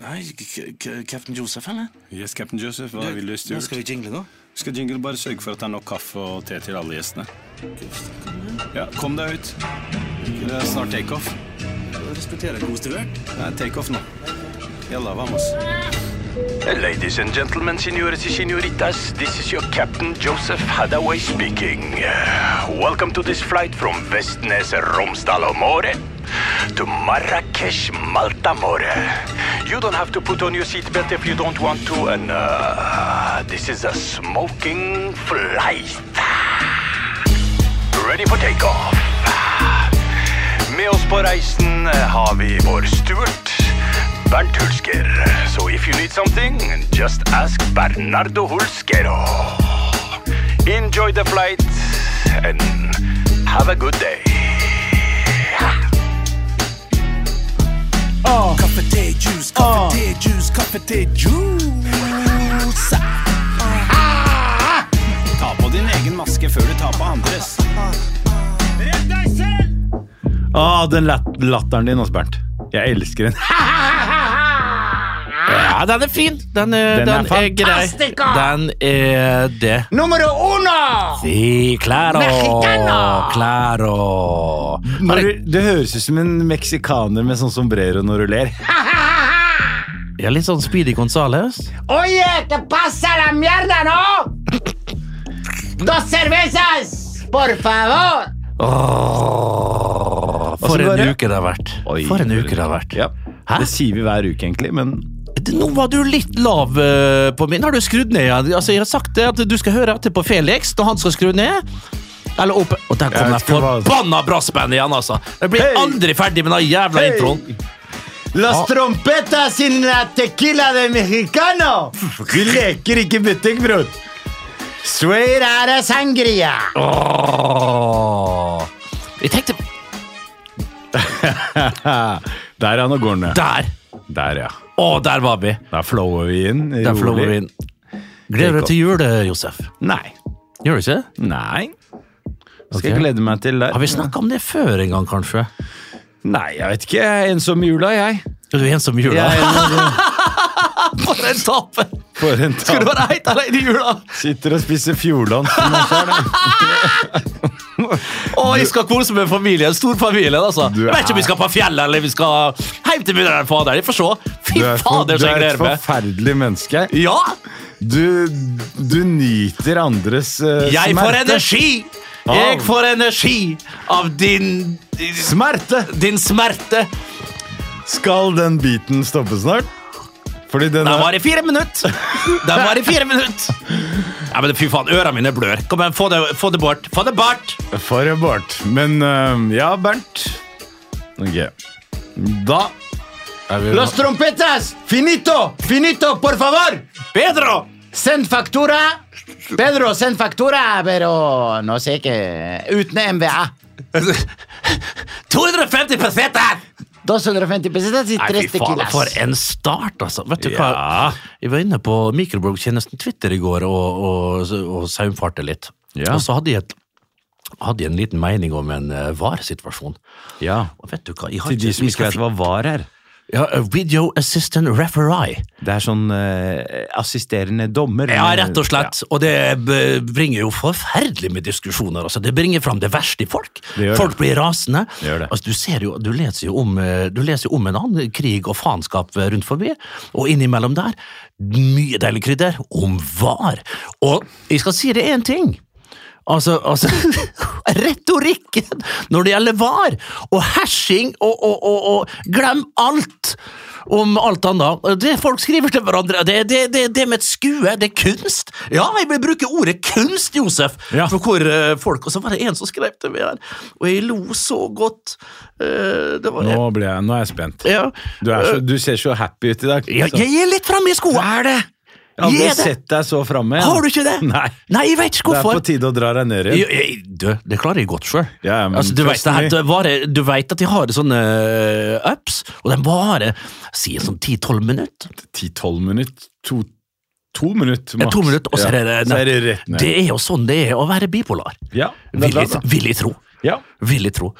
Nei, Captain Joseph, eller? Yes, Captain Joseph, hva vil du, Nå Stuart? skal vi jingle nå. Skal jingle bare sørge for at det er nok kaffe og te til alle gjestene. Ja, kom deg ut. Det er snart takeoff. Respekterer god. Det er takeoff nå. Jalla, vamos. Ladies and gentlemen, senores y senoritas, this is your Captain Joseph Hadaway speaking. Welcome to this flight from Vestnes Romsdal More to Marrakesh Malta More. You don't have to put on your seatbelt if you don't want to, and uh, this is a smoking flight. Ready for takeoff. Med oss på reisen har vi vår Stuart, Bernt Hulsker. So if you need something, just ask Bernardo Hulskero. Enjoy the flight and have a good day. Kaffe, te, juice, kaffe, te, juice, kaffe, te, juice. Ta på din egen maske før du tar på andres. Ah, den latteren din også, Bernt. Jeg elsker den. Ja, den er fin. Den er, Den er den er grei. Den er det. Numero uno! Si, claro. Claro. Når du, det høres ut som en meksikaner med sånn sombrero når du ler. Ja, litt sånn Speedy Gonzales. Oye, te pasa la mierda, no? Dos cervezas, por favor. Oh, for en uke det har vært. Oi, For en uke det har vært. Ja. Hæ? Det sier vi hver uke, egentlig, men Nå var du litt lav eh, på min. Har du skrudd ned igjen? Altså, jeg har sagt det at du skal høre etter på Felix når han skal skru ned. Eller opp Og der kom det forbanna brassband igjen, altså! Jeg blir hey. aldri ferdig med den jævla introen. Las trompetas sin la tequila de mexicano. Vi leker ikke butikk, bror! Swear of sangria. Jeg tenkte Der, ja. Nå går den ned. Der! Der, ja. Å, der var vi! Der flower vi inn. Der flower vi inn. Gleder du deg til jul, Josef? Nei. Gjør du ikke? Nei. Skal okay. jeg glede meg til der. Har vi snakka om det før en gang, kanskje? Nei, jeg vet ikke. Jeg er ensom i jula, jeg. Er du ensom i jula? jeg er, For en taper! for en Skal du være helt alene i jula? Sitter og spiser fjordland. jeg. Å, jeg skal kose med familien. Stor familie, altså. Du Vet ikke om vi skal på fjellet eller vi skal hjem til mutter'n fader. Jeg får se. Fy Du er, for, fader, du så jeg er et gleder meg. forferdelig menneske. Ja! Du, du nyter andres uh, Jeg får smerte. energi! Jeg får energi av din Smerte! Din smerte. Skal den biten stoppe snart? Fordi den Den er var i fire minutter! Den var i fire minutter! Ja, men Fy faen, ørene mine blør. Kom igjen, få det, få det bort. Få det bort! for bort. Men uh, ja, Bernt. Ok. Da er vi Los trompetas, finito, finito, por favor. Pedro! Send factura. Pedro, send factura, pero no sé qué. Uten MVA. 250 peseter! 250 pesetas y Nei, tres fy faen, tequilas. for en start, altså. Vet du hva? Ja. Jeg var inne på mikroblogg-tjenesten Twitter i går og, og, og saumfarte litt. Ja. Og så hadde jeg, et, hadde jeg en liten mening om en uh, varesituasjon. Ja. Og vet du hva? Jeg har Til de som ikke vet hva VAR er. Ja, Video Assistant Referee. Det er sånn uh, assisterende dommer. Ja, rett og slett. Og det bringer jo forferdelig med diskusjoner. Altså. Det bringer fram det verste i folk. Folk blir rasende. Altså, du, ser jo, du, leser jo om, eh, du leser jo om en annen krig og faenskap rundt forbi, og innimellom der mye deilig krydder om var. Og jeg skal si det én ting. Altså, altså Retorikken når det gjelder var, og hashing og, og, og, og glem alt om alt annet. Det folk skriver til hverandre, det, det, det, det med et skue, det er kunst. Ja, jeg vil bruke ordet kunst, Josef, Ja. for hvor eh, folk Og så var det en som skrev til meg her, og jeg lo så godt. Eh, det var Nå, jeg, nå er jeg spent. ja. Du, er så, du ser så happy ut i dag. jeg, så- jeg er litt framme i skoa. er det? Jeg har aldri sett deg så framme. Har du ikke det? Nei. Nei, jeg vet ikke hvorfor. Det er på tide å dra deg ned igjen. Du, det klarer jeg godt sjøl. Ja, altså, du, vet, her, du vet at de har sånne eh, ups, og de varer si sånn 10-12 minutter. 10-12 minutter. To, to minutter, Ja, maks. to minutter, og så er det, så er det rett ned. Det er jo sånn det er å være bipolar. Ja, Vil jeg, vil jeg tro. Ja. Vil jeg tro.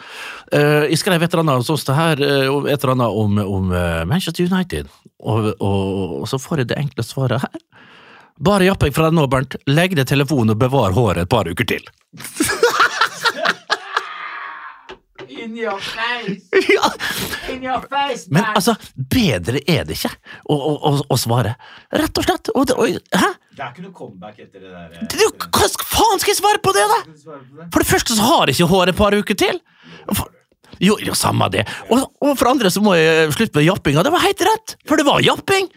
Uh, jeg skrev et eller annet, så det her, uh, om- et eller annet om, om uh, Manchester United. Og, og, og så får jeg det enkle svaret her. Bare japping fra deg nå, Bernt. Legg ned telefonen og bevar håret et par uker til. In your face! Ja, In your face, Men altså, bedre er det ikke å, å, å, å svare. Rett og slett. Og det, og, hæ? Det er ikke noe comeback etter det der. Du, hva faen skal jeg svare på det, da? For det første så har jeg ikke hår et par uker til. For, jo, jo, samme det. Og, og for andre så må jeg slutte med jappinga. Det var helt rett, for det var japping.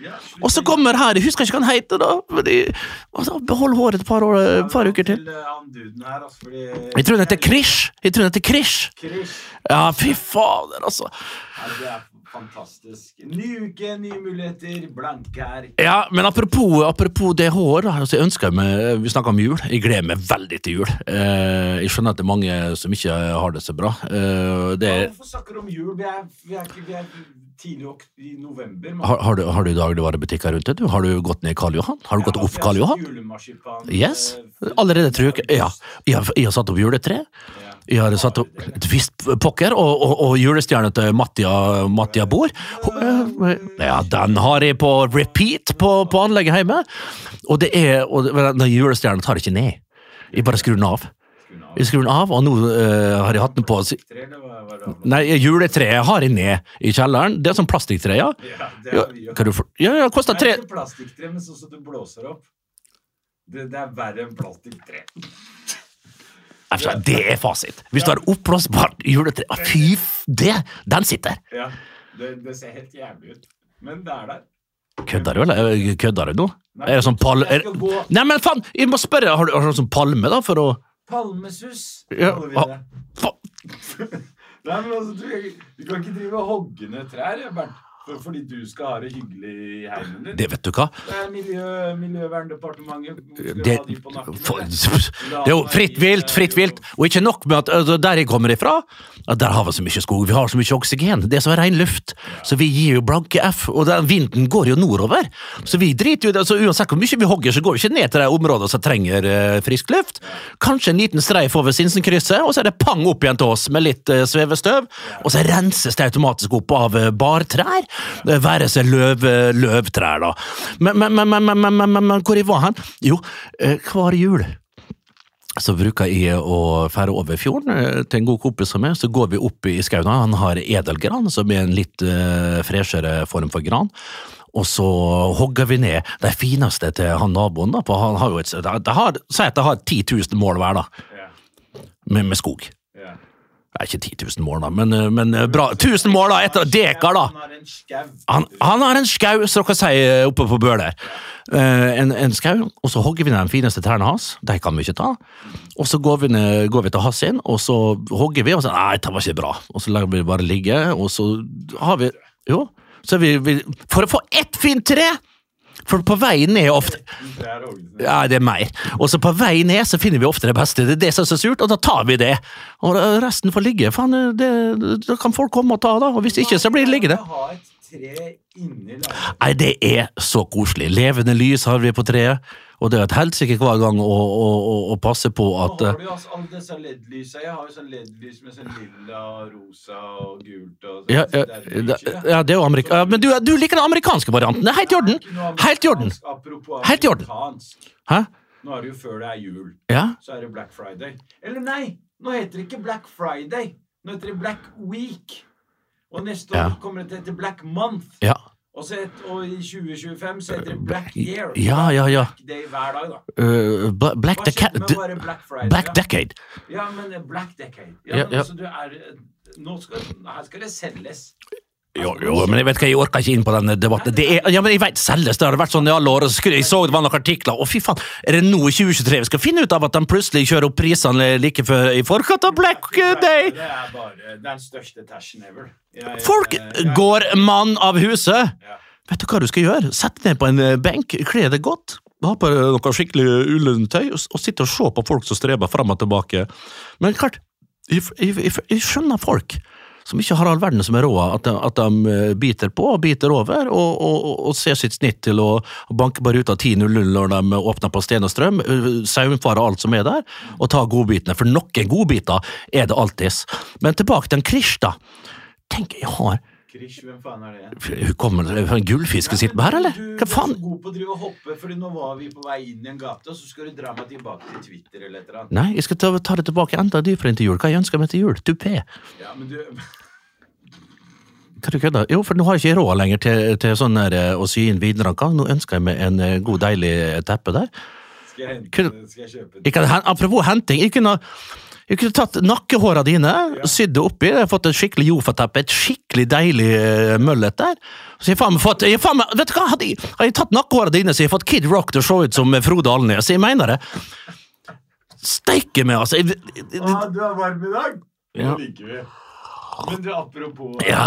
Og så kommer her, jeg husker ikke hva han heter, da. Fordi, og så Behold håret et par, år, par uker til. Her, altså, Jeg tror han heter Krish. Jeg tror han heter. Krish. Ja, fy fader, altså. Det er fantastisk. Ny uke, nye muligheter, blanke her. Ja, men apropos, apropos det hår, altså jeg ønsker meg, vi snakker om jul, jeg gleder meg veldig til jul. Eh, jeg skjønner at det er mange som ikke har det så bra. Eh, det Ja, Hvorfor snakker du om jul? Vi er, vi er, vi er tidlig i november. har, har, du, har du dagligvarebutikker rundt deg? du? Har du gått ned Karl Johan? Har du gått opp Karl Johan? Yes. eh, Allerede tror jeg Ja. Jeg jeg har satt opp juletre. Jeg har satt opp et visst pokker, og, og, og julestjerna til Mattia, Mattia Bor. Ja, den har jeg på repeat på, på anlegget hjemme. Og det er og den julestjerna tar jeg ikke ned. Jeg bare skrur den av. Jeg skrur den av, og nå uh, har jeg hatt den på? Nei, juletreet har jeg ned i kjelleren. Det er sånn plastikktre, ja. Ja, det er mye. kan du for, ja, ja, koster Det tre er ikke plastikktre, men sånn som du blåser opp. Det, det er verre enn plastikktre. Det er fasit. Hvis du har oppblåsbart juletre ah, Fy f... Det! Den sitter! Ja, det, det ser helt jævlig ut. Men det er der. Kødder du, eller? Kødder du nå? Nei, Er det sånn pal... jeg skal gå- Nei, men faen! Jeg må spørre, har du, har du sånn palme, da, for å Palmesus, Ja, kaller vi ah, det. Nei, men altså, du, du kan ikke drive og hogge ned trær, Bernt. For, fordi du skal ha det hyggelig i heimen din. Det vet du hva? Miljø, Miljøverndepartementet. Det, ha de på nakken? for, det er jo fritt vilt, fritt vilt. Og ikke nok med at altså, der jeg kommer ifra, der har vi så mye skog, vi har så mye oksygen. Det er så ren luft. Så vi gir jo blanke F, og den vinden går jo nordover. Så vi driter jo i det. Så uansett hvor mye vi hogger, så går vi ikke ned til de områdene som trenger eh, frisk luft. Kanskje en liten streif over Sinsenkrysset, og så er det pang opp igjen til oss med litt eh, svevestøv. Og så renses det automatisk opp av eh, bartrær. Det være seg løv, løvtrær, da. Men, men, men, men, men, men, hvor jeg var hen? Jo, eh, hver jul så bruker jeg å fære over fjorden eh, til en god kompis som meg. Så går vi opp i skauen. Han har edelgran, som er en litt uh, freshere form for gran. Og så hogger vi ned de fineste til han naboen. da, for han har jo et, det har, Si at de har 10 000 mål hver, da, med, med skog. Nei, ikke 10 000 mål, da, men, eh, men eh, bra. 1000 mål, da, etter dekar, da. Han. Han, har en skau, som dere sier oppe på Bøler. Eh, en, en skau, og så hogger vi ned de fineste trærne hans. De kan vi ikke ta. Og så går vi, ned, går vi til hans inn, og så hogger vi, og så Nei, det var ikke bra. Og så lar vi det bare ligge, og så har vi Jo, så vi, vi For å få ett fint tre! For på vei ned ofte Det ja, det er mer. Og så på vei ned så finner vi ofte det beste. Det er det som er så surt, og da tar vi det. Og resten får ligge. Faen, det, da kan folk komme og ta da. og hvis ikke, så blir det liggende. Nei, det er så koselig. Levende lys har vi på treet, og det er et helsike hver gang å, å, å, å passe på at Nå eh, har du jo altså alle disse LED-lysa. Jeg har jo sånn LED-lys med sånn lilla, rosa og gult og sånn. ja, ja, det er ja, det er jo amerika... ja, Men du, du liker den amerikanske varianten. Det er helt i orden. Helt i orden. Apropos Helt i orden. Hæ? Nå er det jo før det er jul. Ja? Så er det Black Friday. Eller nei, nå heter det ikke Black Friday. Nå heter det Black Week. Og neste år Ja. kommer det til å hete Black Month. Ja. Og, et, og i 2025 så heter det Black Year. Ja, ja, ja. Black Day hver dag, da. Uh, Bla- Black, Black Friday? Black ja? Decade. Ja, men eh, Black Decade. Ja, Ja, altså, du er Nå skal, her skal det selges. Jo, jo, men jeg vet ikke, jeg orker ikke inn på den debatten. Det er, ja, men jeg vet, selges, det har vært sånn i alle år. Jeg så det var noen artikler, og fy faen, er det nå i 2023 vi skal finne ut av at de plutselig kjører opp prisene like før i forkant av Black Day? Det er bare den største tashen ever. Folk jeg- går mann av huset. Vet du hva du skal gjøre? Sett deg ned på en eh, benk, kle deg godt, ha på noe skikkelig ullent tøy, og, og sitte og se på folk som streber fram og tilbake. Men klart, jeg, jeg, jeg, skjønner folk som ikke har all verden som er råd, at at de eh, biter på og biter over, og, og, og, ser sitt snitt til å banke på ruta 10.00 når de åpner på Sten og Strøm, eh, saumfare alt som er der, og ta godbitene, for noen godbiter er det alltids. Men tilbake til Krish, da. Tenk, jeg har Krish, hvem faen er det? Kommer fra en gullfisk og sitter her, eller? Hva faen? Du er så god på å drive og hoppe, Fordi nå var vi på vei inn i en gate, og så skal du dra meg tilbake til Twitter eller et eller annet. Nei, jeg skal ta, ta det tilbake enda dypere inn til jul. Hva jeg ønsker meg til jul? Tupé. Ja, men du Hva du kødder? Jo, for nå har jeg ikke råd lenger til, til sånn der, eh, å sy inn vinranker. Nå ønsker jeg meg en eh, god, deilig teppe der. Skal jeg, hente, skal jeg kjøpe den? apropos henting, jeg kunne, jeg kunne tatt nakkehåra dine, sydd det oppi, fått et skikkelig jofateppe, et skikkelig deilig eh, møllet der. Så jeg faen meg fått, jeg faen meg, vet du hva, hadde jeg, hadde jeg tatt nakkehåra dine, så jeg fått Kid Rock til å se ut som eh, Frode Alnes, jeg mener det. Steike meg, altså. Jeg, jeg, Ah, du er varm i dag! Det liker vi. Men du, apropos eh, Ja.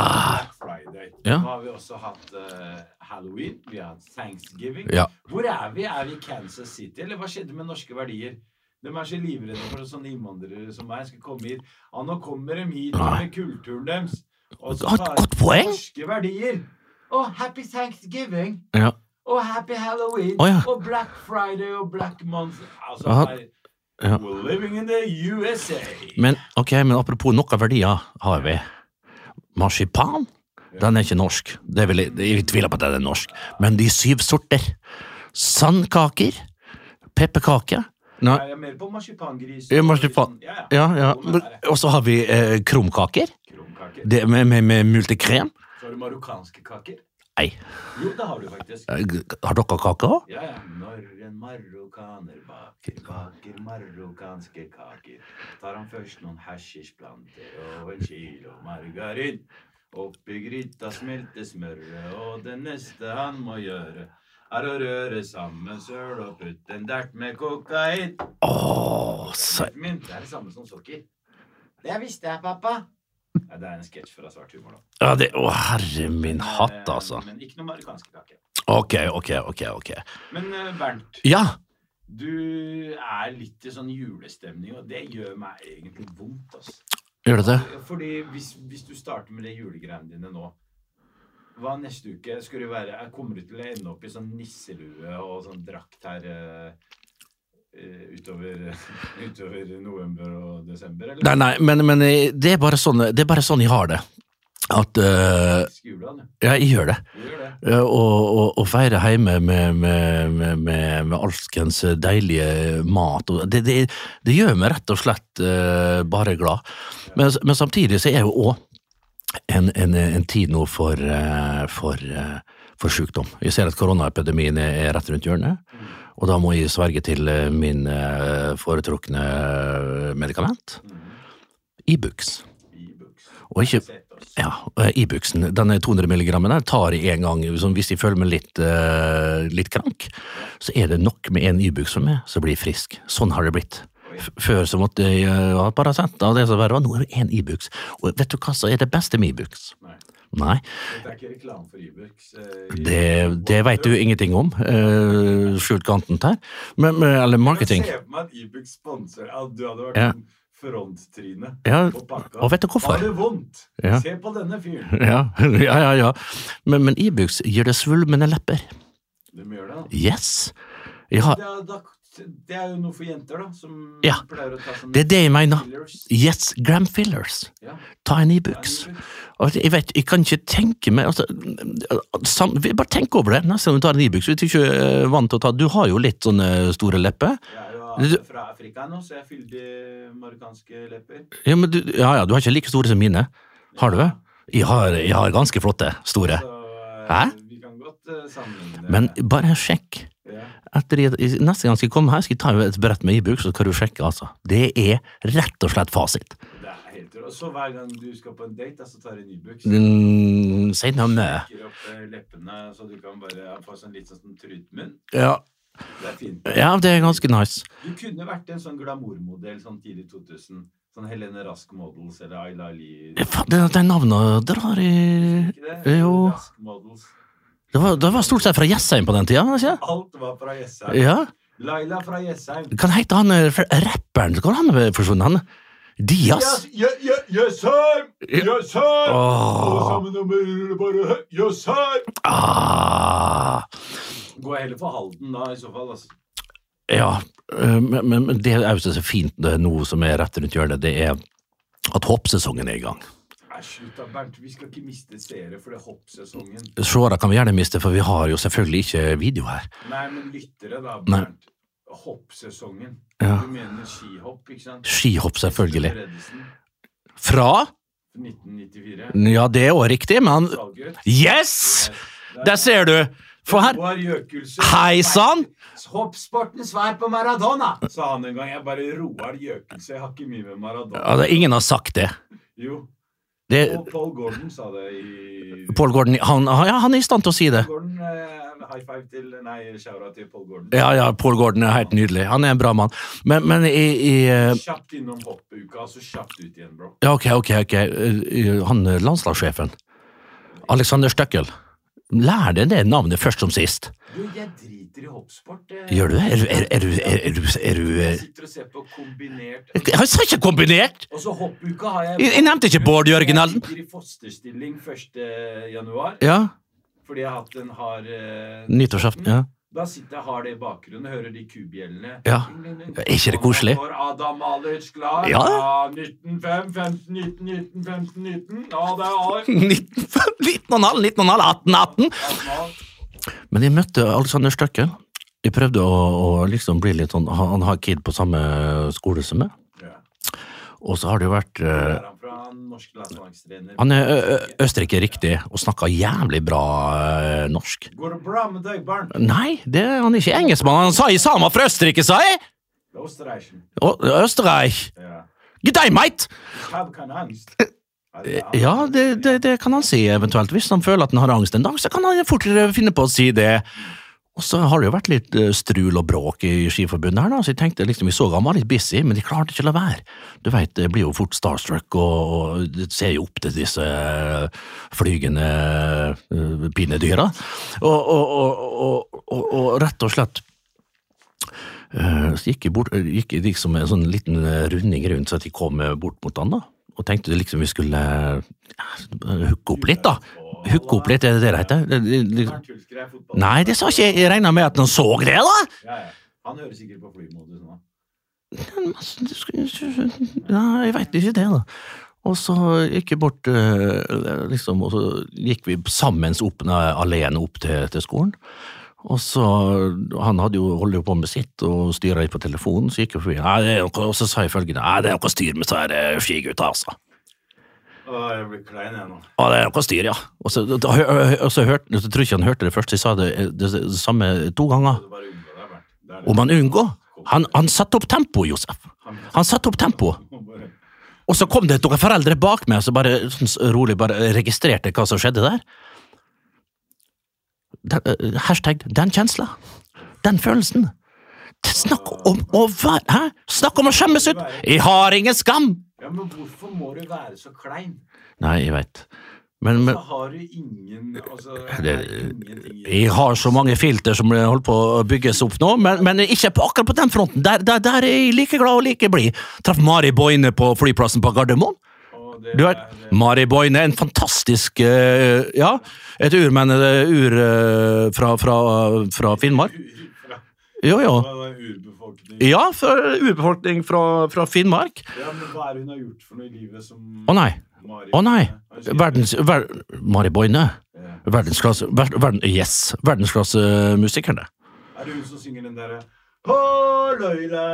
Friday. Ja. Nå har vi også hatt uh, Halloween, vi har hatt Thanksgiving. Ja. Hvor er vi? Er vi i Kansas City, eller hva skjedde med norske verdier? De er så livredde for at sånne innvandrere som meg skal komme hit. Ja, nå kommer de hit med kulturen deres. Og så tar godt. Norske verdier. Og happy Thanksgiving! ja. Og happy Halloween! Oh, ja. Og Black Friday og Black Month. Altså, Ja. Ja. We're living in the USA. Men, okay, men apropos noen verdier har vi. Marsipan, den er ikke norsk. Det vil vel, jeg tviler på at den er norsk. Men de syv sorter. Sandkaker, pepperkake. Nei, Jeg er mer på marsipangris. Ja, marsipan. Ja, ja, ja. Er det. Og så har vi eh, krumkaker. Krumkaker. Det, med, med, med multikrem. Så har du marokkanske kaker. Nei. Jo, det har du faktisk. Eh, Har dere kake òg? Ja, ja. Når en marokkaner baker, baker marokkanske kaker, tar han først noen hasjishplanter og en kilo margarin. Oppi gryta smelter smøret, og det neste han må gjøre, er å røre sammen søl og putte en dert med kokain. Åh, så Min, det er det samme som sukker. Det visste jeg, pappa. Ja, det er en sketsj fra Svart humor, da. ja, det, Å, herre min hatt, Eh, altså. Men ikke noe marokkanske kake. Ok, ok, ok. ok. Men eh, Bernt, Ja. du er litt i sånn julestemning, og det gjør meg egentlig vondt. Altså. Gjør det det? Fordi hvis, hvis du starter med de julegreiene dine nå, hva neste uke skulle være? Jeg Kommer du til å ende opp i sånn nisselue og sånn drakt her eh, eh, utover, utover november og desember, eller? Nei, nei, men, men eh, det, er bare sånn, det er bare sånn jeg har det. At uh. Ja, jeg gjør det. Gjør det. Eh, Og, og, og feire hjemme med, med, med, med, alskens deilige mat. Det, det, det gjør meg rett og slett uh, bare glad. Men, men samtidig så er jeg jo òg en, en, en tid nå for, eh, for, eh, for sykdom. Jeg ser at koronaepidemien er rett rundt hjørnet. Og da må jeg sverge til eh, min foretrukne medikament. Ibux. E-books. Og ikke, ja, Ibuxen. E denne 200 mg der tar jeg en gang, hvis jeg føler meg litt, litt krank, så er det nok med en Ibux for meg, så blir jeg frisk. Sånn har det blitt. Før så måtte jeg eh, ha Paracet, nå er det en Ibux. Og vet du hva som er det beste med Ibux? Nei. Nei, Det er ikke reklame for eh, det, det vet du ingenting om, uh, skjult kanten her, men, eller marketing. Jeg ser på meg at E-books sponser ja, Du hadde vært Ja. en fronttryne Ja, på pakka. og vet du hvorfor? Har det vondt? Ja. Se på denne fyren. Ja, ja, ja. ja. Men, Ibux e gir det svulmende lepper. De gjør det, da. Yes. Ja. Da, da, det er jo noe for jenter, da, som Ja. pleier å ta sånne det er det jeg mener. fillers. Yes, gram fillers. Ja. Ta en Ja, E-books. Og Jeg vet, jeg kan ikke tenke meg altså, sam, Bare tenk over det neste gang du tar en Ibux. Hvis du ikke er vant til å ta Du har jo litt sånne store lepper. Jeg er jo fra Afrika nå, så jeg fylte marokkanske lepper. Ja, men du, ja, ja, du har ikke like store som mine. Har du det? Jeg har, jeg har ganske flotte, store. Så eh, Hæ? vi kan godt eh, sammenligne. Men bare sjekk. Etter, neste gang skal jeg komme her, skal jeg ta et brett med Ibux, så kan du sjekke. altså. Det er rett og slett fasit. Det er helt råd. Så hver gang du skal på en date, så tar du en Ibux. Mm, Si noe med opp eh, leppene, så du kan bare få sånn litt sånn trutmunn? ja, Det er fint. ja, det er ganske nice. Du kunne vært en sånn glamourmodell sånn tidlig 2000. Sånn Helene Rask Models eller Ayla Lee Det, er navnet drar i Ikke det? Jo. Rask Models. Det var, det var stort sett fra Jessheim på den tida. ikke? Alt var fra Jessheim. Ja. Laila fra Jessheim. Kan hete han eh, rapperen Hvor han forsvunnet? han? Dias? Jessheim! Jessheim! Alle sammen om bare Jessheim! Ah, jeg heller for Halden da, i så fall. altså. ja, eh, men, men det er jo så fint det noe som er rett rundt hjørnet, det er at hoppsesongen er i gang. Nei, slutt da, Bernt. Vi skal ikke miste seere for det hoppsesongen. Seere kan vi gjerne miste, for vi har jo selvfølgelig ikke video her. Nei, men lyttere, da, Nei. Bernt. Hoppsesongen. Ja. Du mener skihopp, ikke sant? Skihopp, selvfølgelig. Fra? 1994. Ja, det er òg riktig, men. Yes! Der ser du! For her. Hei sann! Hoppsportens svar på Maradona, sa han en gang. Jeg bare Roar Gjøkelse, jeg har ikke mye med Maradona. ja, det, Ingen har sagt det. Jo. Det Paul Gordon sa det i Paul Gordon han, ja, han er i stand til å si det. Gordon, eh, high five til Nei, til Paul Gordon. Ja, ja, Paul Gordon er helt nydelig. Han er en bra mann. Men, men i, i eh, Kjapt innom hoppuka, så kjapt ut igjen, bro. Ja, ok, ok. ok. Eh, Han landslagssjefen. Alexander Støkkel. Lær deg det navnet først som sist. Du, jeg driter i hoppsport. Gjør du det? Er, du- er, er, er, du er du Jeg eh, sitter og ser på kombinert Jeg sa ikke kombinert! Og så hoppuka har jeg Jeg, jeg nevnte ikke Bård Jørgen Elden. Jeg sitter i fosterstilling 1. januar, Ja. fordi jeg har hatt en hard uh, Nyttårsaften. Ja. Da sitter jeg har det i bakgrunnen, hører de kubjellene. Ja. Er ikke det koselig? Og når Adam Malic klar. Ja. 19, 5, 15, 19, 19, 15, 19. Ja, det er 19, 19,5, 19,5, 18, 18. 18. Men jeg møtte Alexander Støkkel. Jeg prøvde å, å liksom bli litt sånn Han han har kid på samme skole som meg. Og så har det jo vært eh, er han er Østerrike riktig, og snakker jævlig bra uh, norsk. Går det bra med deg, barn? Nei, det, han er ikke engelskmann. Han sa i samer fra Østerrike, sa jeg! Østerreich. Ja. G'day, mate! Er- Ja, det, det, det kan han si eventuelt. Hvis han føler at han har angst en dag, så kan han fortere finne på å si det. Og så har det jo vært litt eh, strul og bråk i Skiforbundet her, da, så jeg tenkte liksom, vi så han var litt busy, men de klarte ikke å la være. Du veit, det blir jo fort starstruck, og, og ser jo opp til disse eh, flygende uh, pinedyra. Og, og, og, og, rett og slett eh, så gikk jeg, bort, gikk liksom en sånn liten eh, runding rundt, så at jeg kom eh, bort mot han da, og tenkte liksom vi skulle ja, hooke opp litt, da. Hooke opp litt, er det det det heter? Er. Nei, det sa ikke jeg. Jeg regna med at han så det, da! Ja, ja. Han hører sikkert på flymodus nå. Ja, jeg veit ikke det, da. Og så gikk jeg bort, eh, liksom, og så gikk vi sammen opp alene opp til, til skolen. Og så, Han hadde jo holdt jo på med sitt og styra litt på telefonen, så gikk jeg forbi. Nei, det er noe, og så sa jeg følgende Nei, det er noe styr med disse skigutta, altså. Å, jeg blir klein, jeg nå. Ja, det er noe styr, ja. Og så, da, og så hørte, så tror jeg ikke han hørte det først, de jeg sa det, det, det samme to ganger. Er. Om han unngå? Han, han satte opp tempo, Josef. Han satte opp tempo. Og så kom det noen foreldre bak meg som bare sånn rolig bare registrerte hva som skjedde der. Den, eh, hashtag 'den kjensla'. Den følelsen. Snakk om å være Hæ? Snakk om å skjemmes ut! Jeg har ingen skam! Ja, men hvorfor må du være så klein? Nei, jeg veit. Men, men Så har du ingen altså, det, jeg har så mange filter som holder på å bygges opp nå, men, men ikke på, akkurat på den fronten. Der, der, der er jeg like glad og like blid. Traff Mari Boine på flyplassen på Gardermoen. Du vet, er- Mari Boine, en fantastisk eh, Ja, et urmenn, eh, ur eh, fra, fra, fra Finnmark. Jo, jo. urbefolkning. Ja, urbefolkning fra, fra Finnmark. Ja, men hva er det hun har gjort for noe i livet som Å nei. Mari Å nei. Verdens, ver, Mari Boine. Ja. Verdensklasse ver, verden, Yes. Verdensklassemusikerne. Er det hun som synger den derre løyla,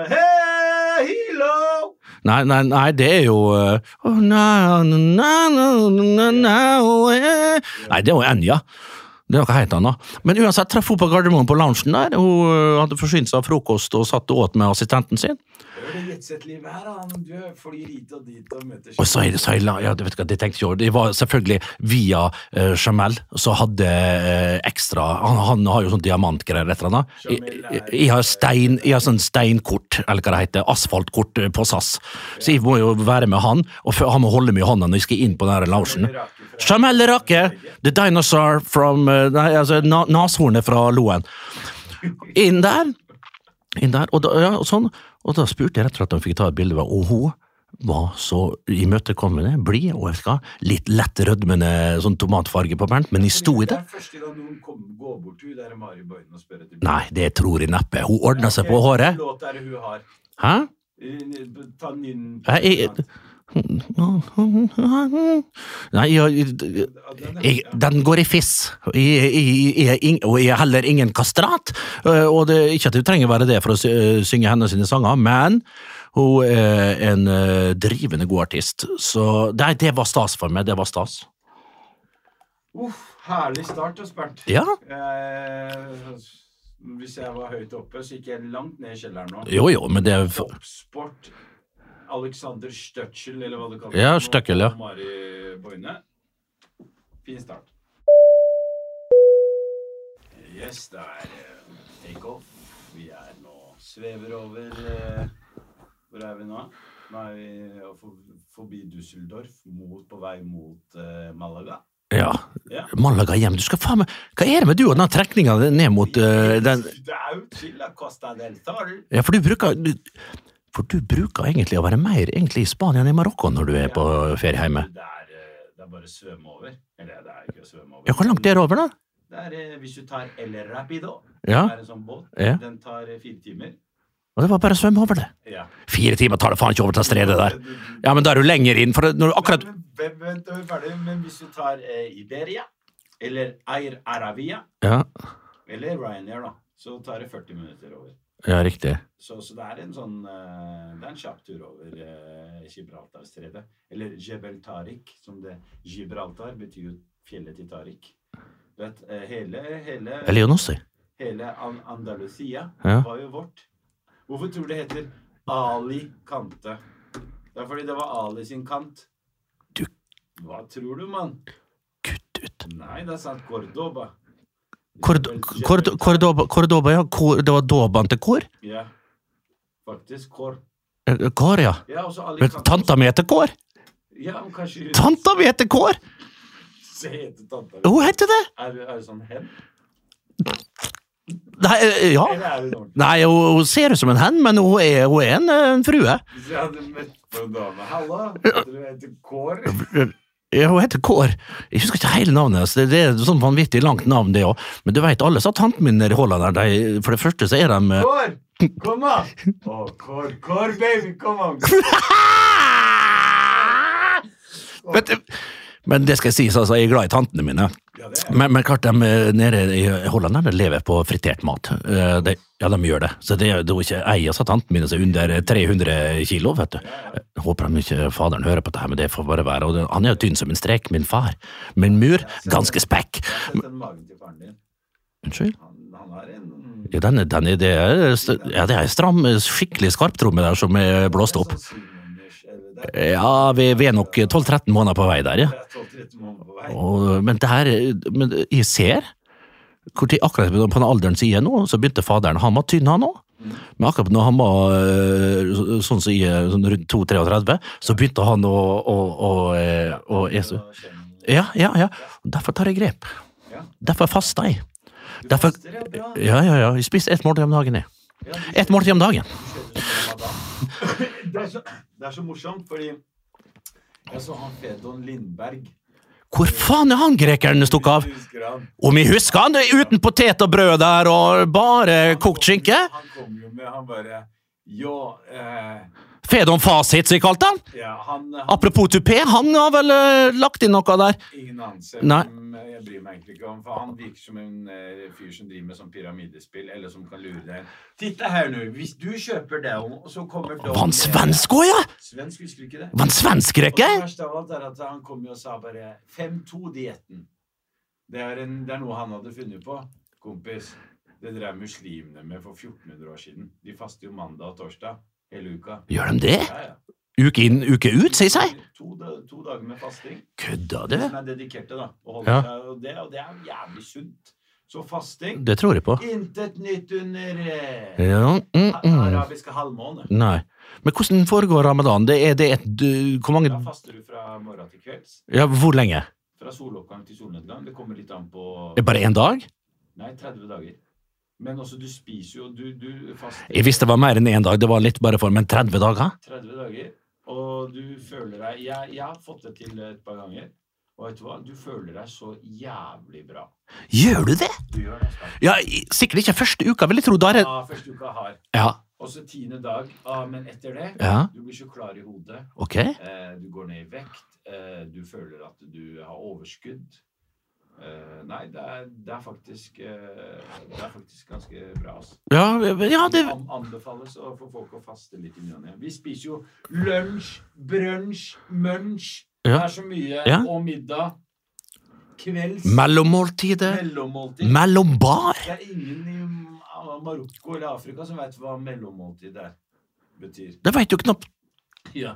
Nei, nei, nei, det er jo uh, oh, na, na, na, na, na, eh. Nei, det er jo Enja. Det er noe helt annet. Men uansett, traff henne på Gardermoen på loungen der. Hun eh, hadde forsynt seg av frokost og satt og åt med assistenten sin. Og så er det så jeg la- ja, du vet hva, det tenkte jeg. Det var selvfølgelig via uh, Jamel, så hadde uh, ekstra han, han har jo sånn diamantgreier et eller annet. Jeg, har stein, jeg har sånn steinkort, eller hva det heter, asfaltkort på SAS. Så jeg må jo være med han, og han må holde meg i hånda når jeg skal inn på den loungen. Jamel Rake, the dinosaur from eh, Nei, altså nashornet fra Loen. Inn der, inn der, og da, ja, og sånn. Og da spurte jeg rett og slett om jeg fikk ta et bilde av og hun var så imøtekommende, blid og jeg skal, litt lett rødmende sånn tomatfarge på Bernt, men jeg sto i det. Det er første gang noen kom, går bort til der Mari Boine og spør etter Nei, det tror jeg neppe. Hun ordna seg på håret. Låt er det hun har? Hæ? Eh, Ta nynn Nei, jeg, jeg, den går i fiss. Jeg, og jeg er heller ingen kastrat. øh, Og det, ikke at du trenger være det for å sy- synge hennes sine sanger, men hun er en øh, drivende god artist. Så det, det var stas for meg. Det var stas. Uff, herlig start, Bernt. Ja. Eh, hvis jeg var høyt oppe, så gikk jeg langt ned i kjelleren nå. Jo, jo, men det Toppsport. Alexander Støtschel, eller hva det kalles. Ja, Støkkel, ja. Mari Boine. Fin start. Yes, det er takeoff. Vi er nå svever over eh, Hvor er vi nå? Nå er vi eh, forbi Düsseldorf, mot, på vei mot eh, Malaga. Ja. Ja. Malaga hjem. Du skal faen meg Hva er det med du og den trekninga ned mot uh, den Det er jo til Costa del Sol. Ja, for du bruker du, For du bruker egentlig å være mer egentlig i Spania enn i Marokko når du er på ferie hjemme. Det er, eh, det er bare å svømme over. Eller det er ikke å svømme over. Ja, hvor langt er det over, da? Det er eh, hvis du tar El Rapido. Ja. Det er en sånn båt. Ja. Den tar eh, fire timer. Og det var bare å svømme over det. Ja. Fire timer tar det faen ikke over til stredet der. Ja, men da er du lenger inn, for når du akkurat Men, men, vent, vent, ferdig. Men hvis du tar eh, Iberia, eller Air Arabia, Ja, eller Ryanair, da, så tar det 40 minutter over. Ja riktig. Så, så det er en sånn eh, Det er en kjapp tur over eh, Gibraltarstredet. Eller Jebel Tariq, som det Gibraltar betyr jo fjellet til Tariq. Du vet, eh, hele, hele, hele An Andalusia Ja. var jo vårt. Hvorfor tror du det heter Ali Kante? Det er fordi det var Ali sin kant. Du- Hva tror du, mann? Kutt ut. Nei, det er sant. Cordoba. Cord- Jebel- Cord- Jebel- Cordoba, Cordoba, ja. Kor, det var Doban til Kor? Ja. Faktisk. Kor. Eh, Kår, ja. Ja, Men Tanta mi heter Kår! Ja, kanskje Tanta mi heter Kår! Hun heter det! Er, er det sånn hen? Nei, eh, ja. Det ordentlig? Nei, hun, hun ser ut som en hen, men hun er, hun er en, eh, en frue. Hvis jeg hadde møtt på en dame Halla, du heter Kår. Ja, hun heter Kår. Jeg husker ikke hele navnet hennes. Det, er et sånn vanvittig langt navn, det òg. Men du veit, alle sa tanten min nede i Holland der, de, for det første så er de eh, Kår! Kom da! Å, Kår, Kår, baby, kom an! Vet du, Men det skal jeg si, altså, jeg er glad i tantene mine. Ja, Men, men klart, de eh, nede i Holland de lever på fritert mat. Eh, De, ja, de gjør det. Så det er jo ikke ei av tantene mine som er under 300 kilo, vet du. Jeg håper de ikke faderen hører på det her, men det får bare være. Og han er jo tynn som en strek, min far. Men mur, ganske spekk. Unnskyld? Han, han Ja, den, den det, er, ja, det er stram, skikkelig skarptromme der som er blåst opp. Ja, vi, vi er nok 12-13 måneder på vei der, ja. 12-13 måneder på vei. Og, men det her Men jeg ser hvor tid akkurat på den alderen som jeg er nå, så begynte faderen Han var tynn, han òg. Men akkurat når han var øh, sånn som jeg sånn rundt 32-33, så begynte han å, å, å, å, å Og Ja, ja, ja. Derfor tar jeg grep. Derfor faster jeg. Derfor. Ja, ja, ja. Jeg spiser ett måltid om dagen, jeg. Ett måltid om dagen. Det er, så, det er så morsomt, fordi jeg så han Fedon Lindberg. Hvor faen er han grekeren stukk av? Om jeg husker han, det uten potet og brød der, og bare kokt skinke? Han kom jo med Han bare Jo, eh, Fedon Fasit, som vi kalte han. ja, han, han Apropos tupé, han har vel uh, lagt inn noe der. Ingen anelse. Nei. Jeg bryr meg egentlig ikke om For han virker som en uh, fyr som driver med sånn pyramidespill, eller som kan lure deg. Titt her nå. Hvis du kjøper det, og så kommer Don Var han svensk òg, ja? Svensk, husker du ikke det? Var han svensk, Og Rekke? det verste av alt er at han kom jo og sa bare 5-2-dietten. Det, det er noe han hadde funnet på. Kompis, det drev muslimene med for 1400 år siden. De faster jo mandag og torsdag hele uka. Gjør de det? Ja, ja. Uke inn, uke ut, sier seg? To, to dager med fasting. Kødda du? som er dedikerte, da. Og, Ja. seg, og, det, og det er jævlig sunt. Så fasting Det tror jeg på. Intet nytt under Ja, mm, mm. arabiske halvmåne. Nei. Men hvordan foregår ramadan? Det er det et du- Hvor mange Da faster du fra morgen til kvelds. Ja, hvor lenge? Fra soloppgang til solnedgang. Det kommer litt an på Bare én dag? Nei, 30 dager. Men også, du spiser jo Du, du faster Jeg visste det var mer enn én dag, det var litt bare for Men 30 dager? 30 dager, og du føler deg jeg, jeg har fått det til et par ganger. Og vet du hva? Du føler deg så jævlig bra. Gjør du det? Du gjør det. Ja, sikkert ikke første uka, vil jeg tro. Da er det Ja, første uka har. Ja. Og så tiende dag. Ah, men etter det Ja. Du blir så klar i hodet. Ok. Eh, du går ned i vekt. Eh, du føler at du har overskudd. Eh, nei, det er, det er faktisk uh, Det er faktisk ganske bra. Altså. Ja, ja det An anbefales å få folk å faste litt i ny og ne. Vi spiser jo lunsj, brunsj, munch. Ja. Det er så mye. Ja. Og middag. Kvelds. Mellommåltidet. Mellommåltid. Mellombar. Det er ingen i Marokko eller Afrika som vet hva mellommåltid er. betyr. Det veit du knapt. Ja.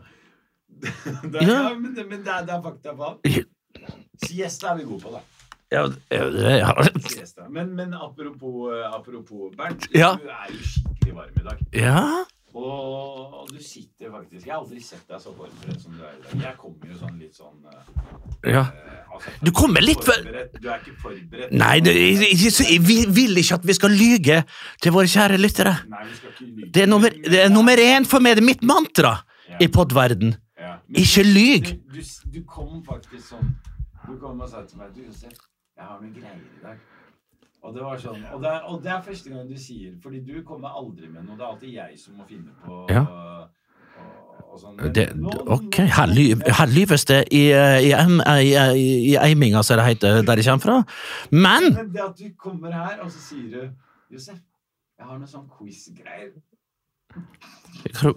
Det er, Ja. men, men det, er, det er fakta på Siesta er vi gode på, da. Ja, ja. Men, men apropos, eh, apropos Bernt, Ja. du er jo skikkelig varm i dag. ja. Og du sitter faktisk Jeg har aldri sett deg så forberedt som du er i dag. Jeg kommer jo sånn litt sånn eh, ja. eh, altså, Du kommer litt for-. Du er ikke forberedt. Nei, du, jeg, jeg, jeg vil- ikke at vi skal lyge til våre kjære lyttere. Nei, vi skal ikke lyge. Det er nummer, det er nummer én for meg. Det er mitt mantra i podverden. Ja. Men Ikke lyg. Du, du, du kom faktisk sånn Du kom og sa til meg Du, Josef, jeg har noen greier i dag. Og det var sånn Og det er, og det er første gang du sier Fordi du kommer aldri med noe. Det er alltid jeg som må finne på Ja. sånn. Det, ok, i, eh, i, i, i, i Eiminga, som det heter der jeg kommer fra. Men det at du kommer her, og så sier du Josef, jeg har noe sånn quiz-greier.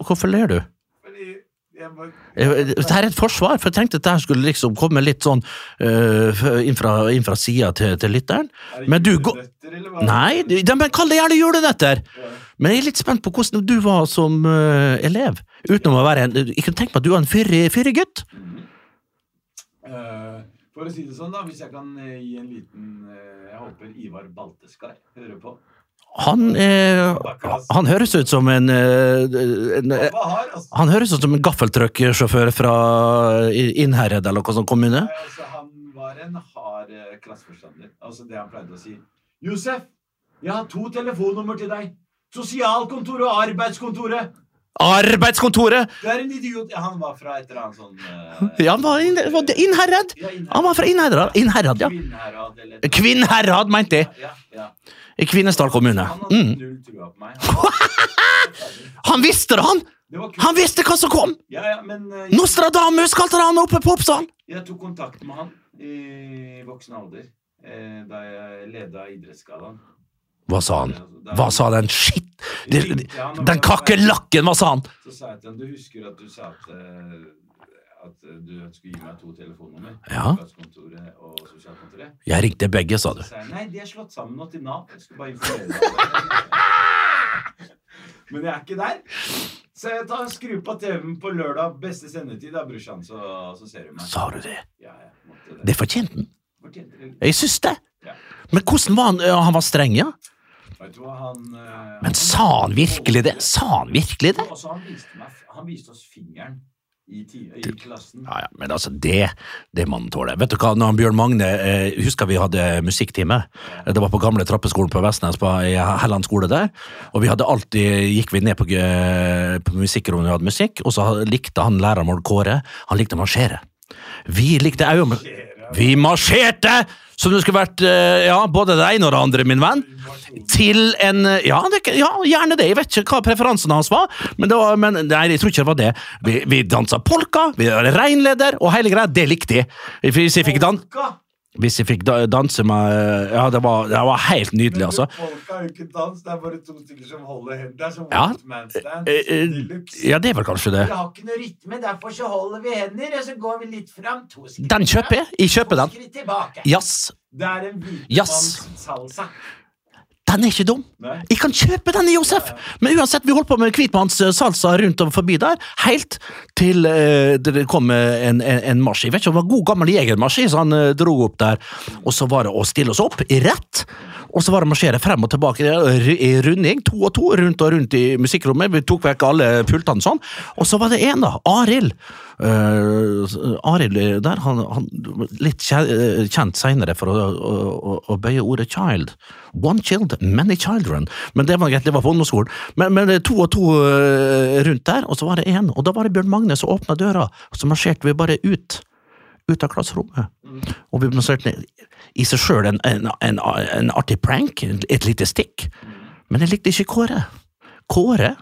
hvorfor ler du? Fordi Dette er et forsvar, for jeg tenkte at dette skulle liksom komme litt sånn uh, inn fra, inn fra sida til, til lytteren. Er Men du går? Nei, de, men kall det gjerne julenøtter! Ja. Men jeg er litt spent på hvordan du var som uh, elev. Utenom å være en Jeg kunne tenke meg at du var en fyrig fyrig gutt. Uh, for å si det sånn, da, hvis jeg kan eh, gi en liten eh, Jeg håper Ivar Balteskar hører på. Han, eh, han høres ut som en, en, en eh, Hva har altså, Han høres ut som en gaffeltrucksjåfør fra Innherred eller noe sånt kommune. Nei, altså, Han var en hard eh, klasseforstander. Altså det han pleide å si. Josef, jeg har to telefonnummer til deg. Sosialkontoret og arbeidskontoret. Arbeidskontoret! Du er en idiot. Han var fra et eller annet sånn uh, Ja, han var inn- var Innherred! ja, Han var fra Innherred, Innherred ja. Kvinnherad Kvinnherad, mente jeg. Ja, ja. I Kvinesdal kommune. Mm. Han, visste det, han! Han visste hva som kom! Eh, Nostradamus kalte han oppe på Oppsal! Jeg tok kontakt med han i voksen alder eh, da jeg leda Idrettsgallaen. Hva sa han? Hva sa den og Den kakerlakken, hva sa han? Så sa jeg til han, du husker at du sa at, eh, at eh, du skulle gi meg to telefonnummer? Ja. Og sosialkontoret. Jeg ringte begge, sa du. Jeg, nei, de er slått sammen nå til Nav. Jeg skulle bare informere deg. Men jeg er ikke der. Så jeg tar skru på TV-en på lørdag, beste sendetid, da, brorsan, så, så ser du meg. Sa du det? Ja, det. Det fortjente han. Jeg syns det. Ja. Men hvordan var han? Han var streng, ja? Hva, han... Men Men sa han virkelig det? Sa han virkelig det? Også, han viste, meg, han viste oss fingeren i, i klassen. Ja, ja, men altså, det det må man tåler. Vet du hva, når Bjørn Magne eh, Husker vi hadde musikktime? Det var på gamle trappeskolen på Vestnes, på Helland skole der. Og vi hadde alltid gikk vi ned på, eh, på musikkrommet og hadde musikk, og så likte han læreren vår Kåre, han likte å marsjere. Vi likte òg Vi marsjerte! Som det skulle vært eh, ja, både ene og det andre, min venn. Til en eh, Ja, det, ja gjerne det. Jeg vet ikke hva preferansen hans var, men, det var, men nei, jeg tror ikke det var det. Vi, vi dansa polka, vi var reinleder, og hele greia, det likte jeg. Hvis jeg fikk, dan Polka! Hvis jeg fikk danse med Ja, det var, det var helt nydelig, altså. Men folk har jo ikke dans, det er bare to stykker som holder hendene. Det er som Ja. one man stand. Eh, eh. Ja, det er vel kanskje det. Vi har ikke noe rytme, derfor så holder vi hender, og så går vi litt fram. To skritt Den kjøper jeg. Jeg kjøper den. Jazz. Det er en Jazz. hvitmanns salsa. Den er ikke dum. Nei. Jeg kan kjøpe den, i Josef! Men uansett, vi holdt på med hvitmanns eh, rundt og forbi der, helt til eh, det kom en, en, en marsj. Jeg vet ikke om det var god gammel jegermarsj, så han eh, dro opp der. Og så var det å stille oss opp i rett, og så var det å marsjere frem og tilbake i i runding, to og to, rundt og rundt i musikkrommet. Vi tok vekk alle pultene sånn. Og så var det en, da. Arild. Uh, Arild der, han, han litt eh, kjent seinere for å, å, å, å bøye ordet child. One child, many children. Men det var greit, det var på ungdomsskolen. Men, men to og to eh, rundt der, og så var det én. Og da var det Bjørn Magne som åpna døra, og så marsjerte vi bare ut. Ut av klasserommet. Og vi marsjerte ned. I seg sjøl en, en, en, en artig prank, et lite stikk. Men jeg likte ikke Kåre. Kåre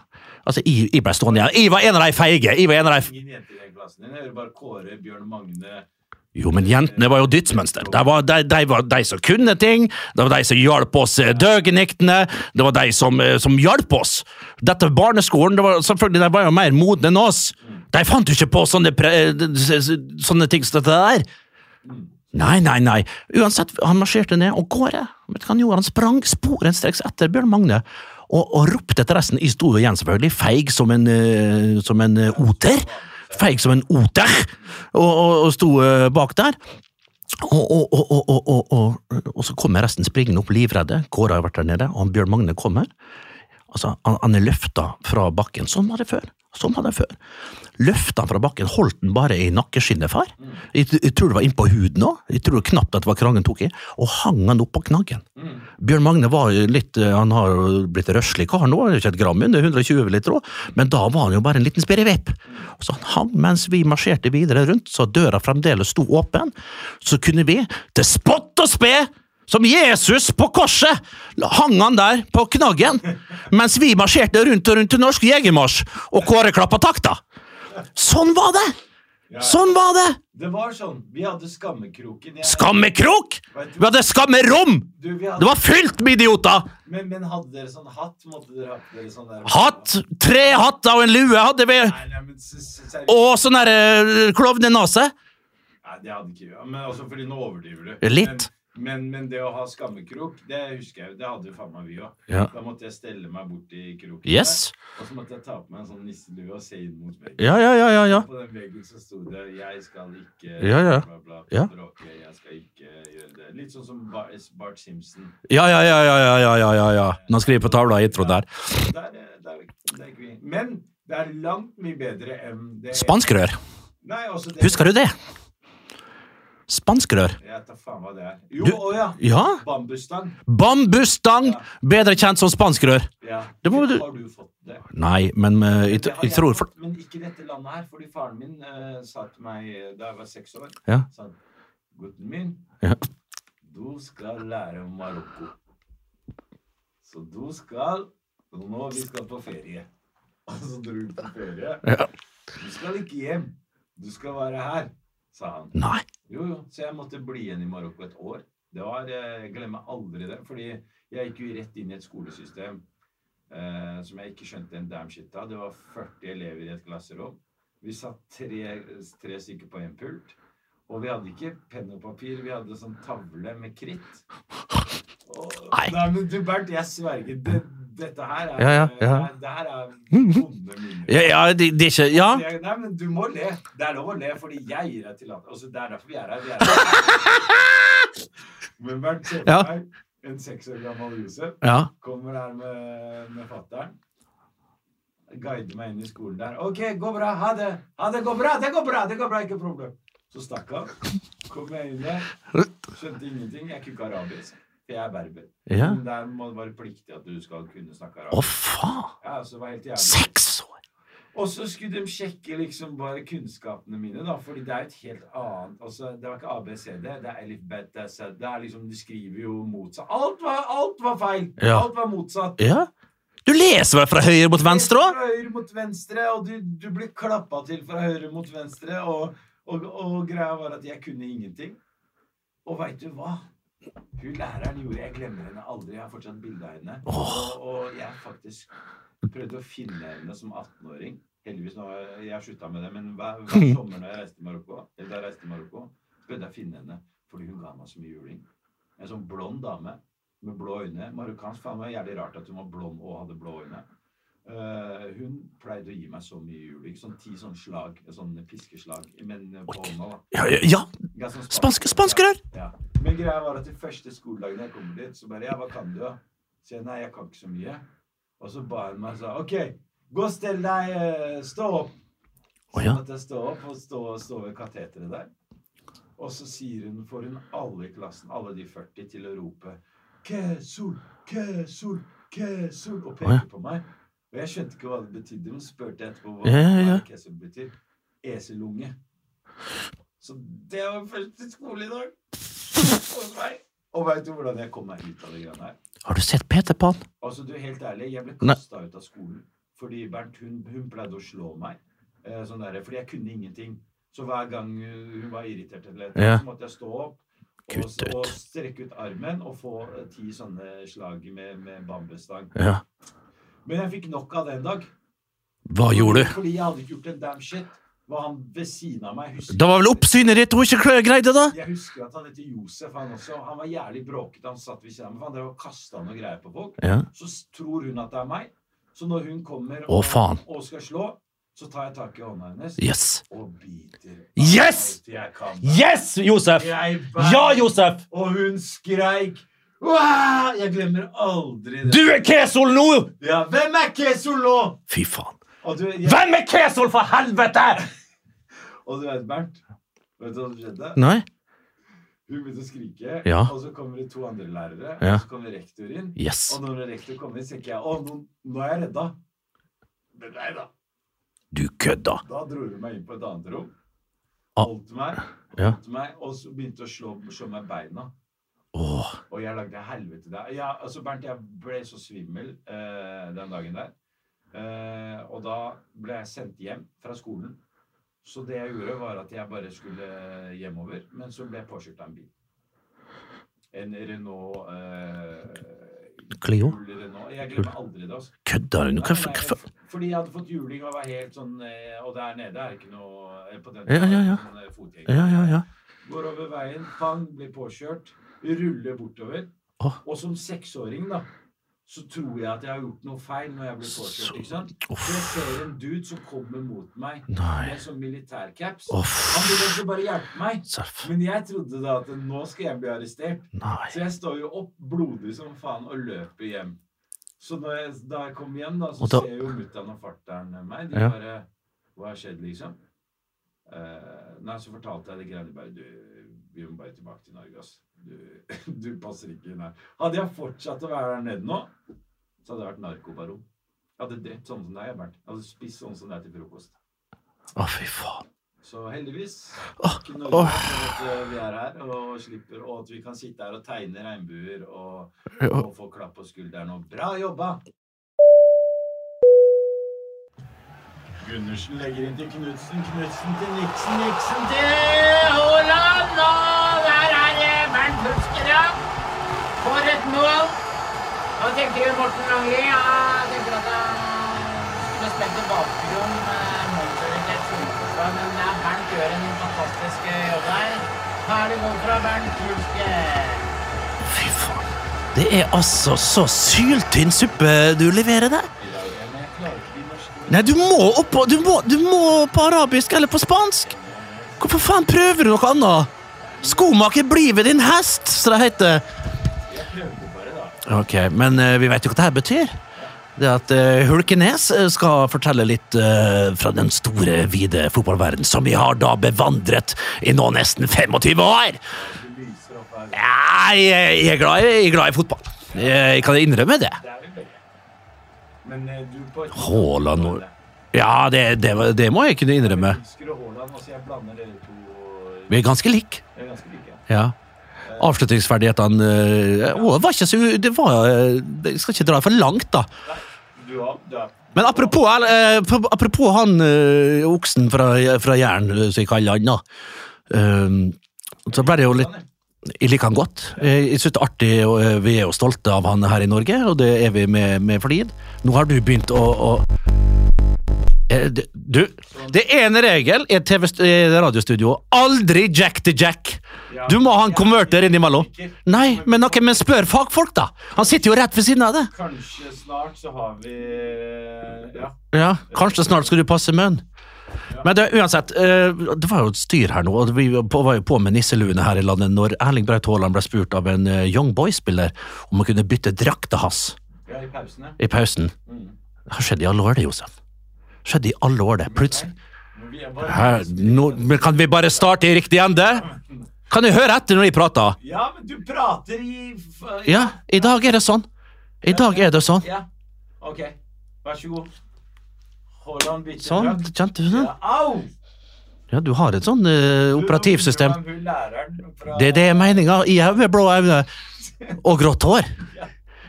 Altså, jeg, jeg ble stående igjen. Jeg var en av de feige. Jeg var en av de klassen din. Jeg hører bare Kåre, Bjørn Magne Jo, men jentene var jo dydsmønster. Det var de, de var de som kunne ting, det var de som hjalp oss døgniktene. døgeniktene, det var de som, eh, som hjalp oss. Dette barneskolen, det var, selvfølgelig, de var jo mer modne enn oss. De fant jo ikke på sånne, eh, sånne ting som dette der. Nei, nei, nei. Uansett, han marsjerte ned, og gårde. vet du hva han gjorde? Han sprang sporenstreks etter Bjørn Magne. Og, og ropte etter resten. Jeg sto igjen, selvfølgelig, feig som en, eh, som en eh, oter. Feig som en oter, og, og, og sto eh, bak der. Og, og, så kommer resten springende opp livredde. Kåre har vært der nede, og Bjørn Magne kommer. Altså, han, han er løfta fra bakken. Sånn var det før. Sånn var det før. Løfta han fra bakken, holdt den bare i nakkeskinnet, far. Jeg, jeg tror det var innpå huden òg. Jeg tror knapt at det var krangen tok i. Og hang han opp på knaggen. Bjørn Magne var litt eh, Han har blitt røslig kar nå, ikke et gram under 120 liter òg, men da var han jo bare en liten spirrevipp. Så han hang mens vi marsjerte videre rundt, så døra fremdeles sto åpen. Så kunne vi, til spott og spe, som Jesus på korset! Hang han der på knaggen, mens vi marsjerte rundt og rundt til norsk jegermarsj, og Kåre klappa takta! Sånn var det! Sånn var det! Det var sånn. Vi hadde Skammekroken. Jeg- Skammekrok! Vi hadde skammerom! Du, vi hadde, Det var fylt med idioter! men, men hadde dere sånn hatt? Måtte dere ha dere sånn der Hatt! Tre hatter og en lue hadde vi! Nei, nei, men seriøst. Og sånn derre klovnenase. Nei, det hadde ikke vi. Men også fordi nå overdriver du. Litt. Men, men, men, det å ha skammekrok, det husker jeg jo. Det hadde jo faen meg vi òg. Ja. Da måtte jeg stelle meg bort i kroken. Yes. Der, og så måtte jeg ta på meg en sånn nisselue og se inn mot veggen. Ja, ja, ja, ja, På den veggen så sto det 'Jeg skal ikke ja, ja. Bla, bla, bla, bråke. Jeg skal ikke gjøre det'. Litt sånn som Bart, Simpson. Ja, ja, ja, ja, ja, ja, ja, ja. Nå skriver jeg på tavla intro eh, der. Der, der, der, Men det er langt mye bedre enn det Spanskrør! Husker du det? Spanskrør. Jeg tar faen hva det er. Jo, Du- å ja. Ja. Bambusstang. Bambusstang! Bedre kjent som spanskrør. Ja. Det må du- Har du fått det? Nei, men uh, jeg, jeg tror for Men ikke i dette landet her, fordi faren min uh, sa til meg eh, da jeg var seks år Ja. sa Gutten min, Ja. du skal lære om Marokko. Så du skal Nå vi skal på ferie. Og så dro vi på ferie. Ja. Du skal ikke hjem. Du skal være her, sa han. Nei. Jo, jo. Så jeg måtte bli igjen i Marokko et år. Det var, eh, Jeg glemmer aldri det. Fordi jeg gikk jo rett inn i et skolesystem eh, som jeg ikke skjønte en damn shit av. Det var 40 elever i et klasserom. Vi satt tre, tre stykker på en pult. Og vi hadde ikke penn og papir, vi hadde sånn tavle med kritt. Og, Nei. nei, men du Bernt, jeg sverger. Det, dette her er Ja, ja, ja. Det, det her er vonde minner. Ja, ja det, det er ikke Ja. Nei, men du må le. Det er lov å le, fordi jeg gir deg tillatelse. Altså, det er derfor vi er her. Vi er her. men se for Ja. en seks år gammel Josef Ja. kommer her med, med fatteren. Guider meg inn i skolen der. OK, går bra. Ha det. Ha det. Går bra. Det går bra. Det går bra. Ikke problem. Så stakk han. Kom jeg inn der. Skjønte ingenting. Jeg kunne ikke arabisk. For jeg er berber. Ja. Men der må det være pliktig at du skal kunne snakke Å, faen! Ja, så var helt jævlig. Seks år! Og så skulle de sjekke liksom bare kunnskapene mine, da, fordi det er et helt annet altså, Det var ikke ABCD, det er Elif Bet Det er liksom, De skriver jo motsatt. Alt var, alt var feil! Ja. Alt var motsatt. Ja. Du leser vel fra høyre mot venstre òg? Fra høyre mot venstre, og du, du blir klappa til fra høyre mot venstre, og, og, og greia var at jeg kunne ingenting. Og veit du hva? Hun læreren gjorde Jeg glemmer henne aldri. Jeg har fortsatt bilde av henne. Og, og jeg faktisk prøvde å finne henne som 18-åring. Heldigvis nå har jeg- slutta med det, men hver, hver sommer når jeg reiste til Marokko, eller da jeg reiste til Marokko, prøvde jeg å finne henne fordi hun ga meg så mye juling. En sånn blond dame med blå øyne. Marokkansk faen meg jævlig rart at hun var blond og hadde blå øyne. Eh, hun pleide å gi meg så mye juling. Sånn ti sånn slag, sånne piskeslag. Men på hånda, da. Ja, ja, ja. Sånn Spansk- spanskrør! Ja. Men greia var at de første skoledagene jeg kommer dit, så bare Ja, hva kan du, da? Jeg nei, jeg kan ikke så mye. Og så ba hun meg og sa OK, gå og stell deg, eh, stå opp. Sånn at ja. jeg står opp og står, stå ved kateteret der. Og så sier hun, får hun alle i klassen, alle de 40, til å rope Kesul, kesul, kesul, og Å, ja. på meg. Og jeg skjønte ikke hva det betydde, men spurte etterpå hva, Ja, ja, ja. hva betyr. Eselunge. Så det var første skoledag hos meg. Og veit du hvordan jeg kom meg ut av det greiene her? Har du sett Peter Pan? Altså, du, helt ærlig, jeg ble kasta ut av skolen fordi Bernt, hun, hun pleide å slå meg. Eh, sånn der, fordi jeg kunne ingenting. Så hver gang uh, hun var irritert, eller, Ja. så måtte jeg stå opp og, og strekke ut armen og få eh, ti sånne slag med, med bambusstang. Ja. Men jeg fikk nok av det en dag. Hva gjorde du? Fordi jeg hadde ikke gjort en damn shit. Var han ved siden av meg husker Det var vel oppsynet ditt hun ikke greide, da? Jeg husker at han heter Josef, han også. Han var jævlig bråkete. Han satt ved siden av meg, han drev og kasta noe greier på folk. Ja. Så tror hun at det er meg. Så når hun kommer Å, og, faen. og skal slå, så tar jeg tak i hånda hennes Yes! og biter. Yes! Yes, Josef! Ja, Josef! Og hun skreik. Wow! Jeg glemmer aldri det. Du er Kesol nå! Ja, hvem er Kesol nå? Fy faen. Du, jeg, Hvem er Kesol, for helvete?! og du vet, Bernt, vet du hva som skjedde? Nei? Hun begynte å skrike, Ja. og så kommer det to andre lærere, Ja. og så kommer rektor inn. Yes. Og når rektor kommer inn, tenker jeg å, nå, nå er jeg redda. Men nei da. Du kødda. Da dro hun meg inn på et annet rom. Ah. Holdt meg, Ja. meg, og så begynte å slå, slå meg beina. Åh. Og jeg lagde helvete der. Ja, altså Bernt, jeg ble så svimmel eh, den dagen der. Eh, og da ble jeg sendt hjem fra skolen. Så det jeg gjorde, var at jeg bare skulle hjemover. Men så ble jeg påkjørt av en bil. En Renault eh, Clio? Renault. Jeg glemmer aldri det. altså. Kødder du? Fordi jeg hadde fått juling og var helt sånn eh, Og der nede er ikke noe eh, på den Ja, ja, ja. Sånn. Ja, ja, ja. Går over veien, pang, blir påkjørt, ruller bortover. Oh. Og som seksåring, da, så tror jeg at jeg har gjort noe feil når jeg blir påkjørt. ikke sant? Så jeg ser en dude som kommer mot meg Nei. med sånn militærcaps. Oh. Han ville egentlig bare hjelpe meg. Self. Men jeg trodde da at nå skal jeg bli arrestert. Nei. Så jeg står jo opp blodig som faen og løper hjem. Så når jeg, da jeg kom hjem, da, så da- ser jo mutter'n og fatter'n meg. De Ja. bare Hva har skjedd, liksom? Uh, nei, så fortalte jeg det greiene. Bare Du, vi må bare tilbake til Norge, ass. Du, du passer ikke inn her. Hadde jeg fortsatt å være der nede nå, så hadde jeg vært narkobaron. Jeg hadde drept sånn som deg. Jeg hadde spist sånn som deg til frokost. Å, fy faen. Så heldigvis kunne Norge at eh, vi er her og slipper, og at vi kan sitte her og tegne regnbuer og, og få klapp på skulderen og bra jobba! Gundersen legger inn til Knutsen, Knutsen til Nixon, Nixon til Haaland! Er ja. For et mål! Hva tenker du, Morten Langli? Jeg tenker at han har spilt i bakgrunn med målorientert solforsvar, men Bernt gjør en fantastisk eh, jobb der. Herlig mål fra Bernt Hulsker. Fy faen. Det er altså så syltynn suppe du leverer der. Nei, du må opp på, du må, du må på arabisk eller på spansk. Hvorfor faen prøver du noe annet? Skomaker bli ved din hest, som det heter. Ok, men uh, vi vet jo hva dette betyr. Det at uh, Hulkenes eh, skal fortelle litt uh, fra den store, vide fotballverden som vi har da bevandret i nå nesten 25 år. Ja, jeg, jeg, er glad, jeg er glad i fotball. Jeg, jeg kan innrømme det. Det Haaland Ja, det, det, det må jeg kunne innrømme. Altså jeg blander dere to Vi er ganske like. Ja. Avslutningsferdighetene øh, var ikke så Det var eh, Jeg skal ikke dra for langt, da. Men apropos, øh, apropos han øh, oksen fra, fra Jæren, som jeg kaller han, da. Eh, så ble det jo litt Jeg liker han godt. Jeg synes det er artig, og vi er jo stolte av han her i Norge, og det er vi med, med flid. Nå har du begynt å, å Du, det er en regel i TV et radiostudio. Aldri Jack til Jack. Du må ha en konverter innimellom. Nei, men, okay, men spør fagfolk, da. Han sitter jo rett ved siden av det. Kanskje snart så har vi Ja. Ja, kanskje snart skal du passe munn. Men det, uansett, eh, det var jo et styr her nå, og vi var jo på med nisseluene her i landet når Erling Braut Haaland ble spurt av en eh, Young Boy-spiller om å kunne bytte drakta hans ja, i pausene. i pausen. Mm. Det har skjedd i alle år, det, Josef. Skjedd i alle år, det. Plutselig. Er Her, nå, men kan vi bare starte i riktig ende? Kan du høre etter når jeg prater? Ja, men du prater i Ja, i dag er det sånn. I dag er det sånn. Ja. Ok. Vær så god. Haaland bytter Sånn, kjente du den? Ja, au! Ja, du har et sånn uh, operativsystem. Det er Det, det er meninga. I hodet, blå øyne og grått hår.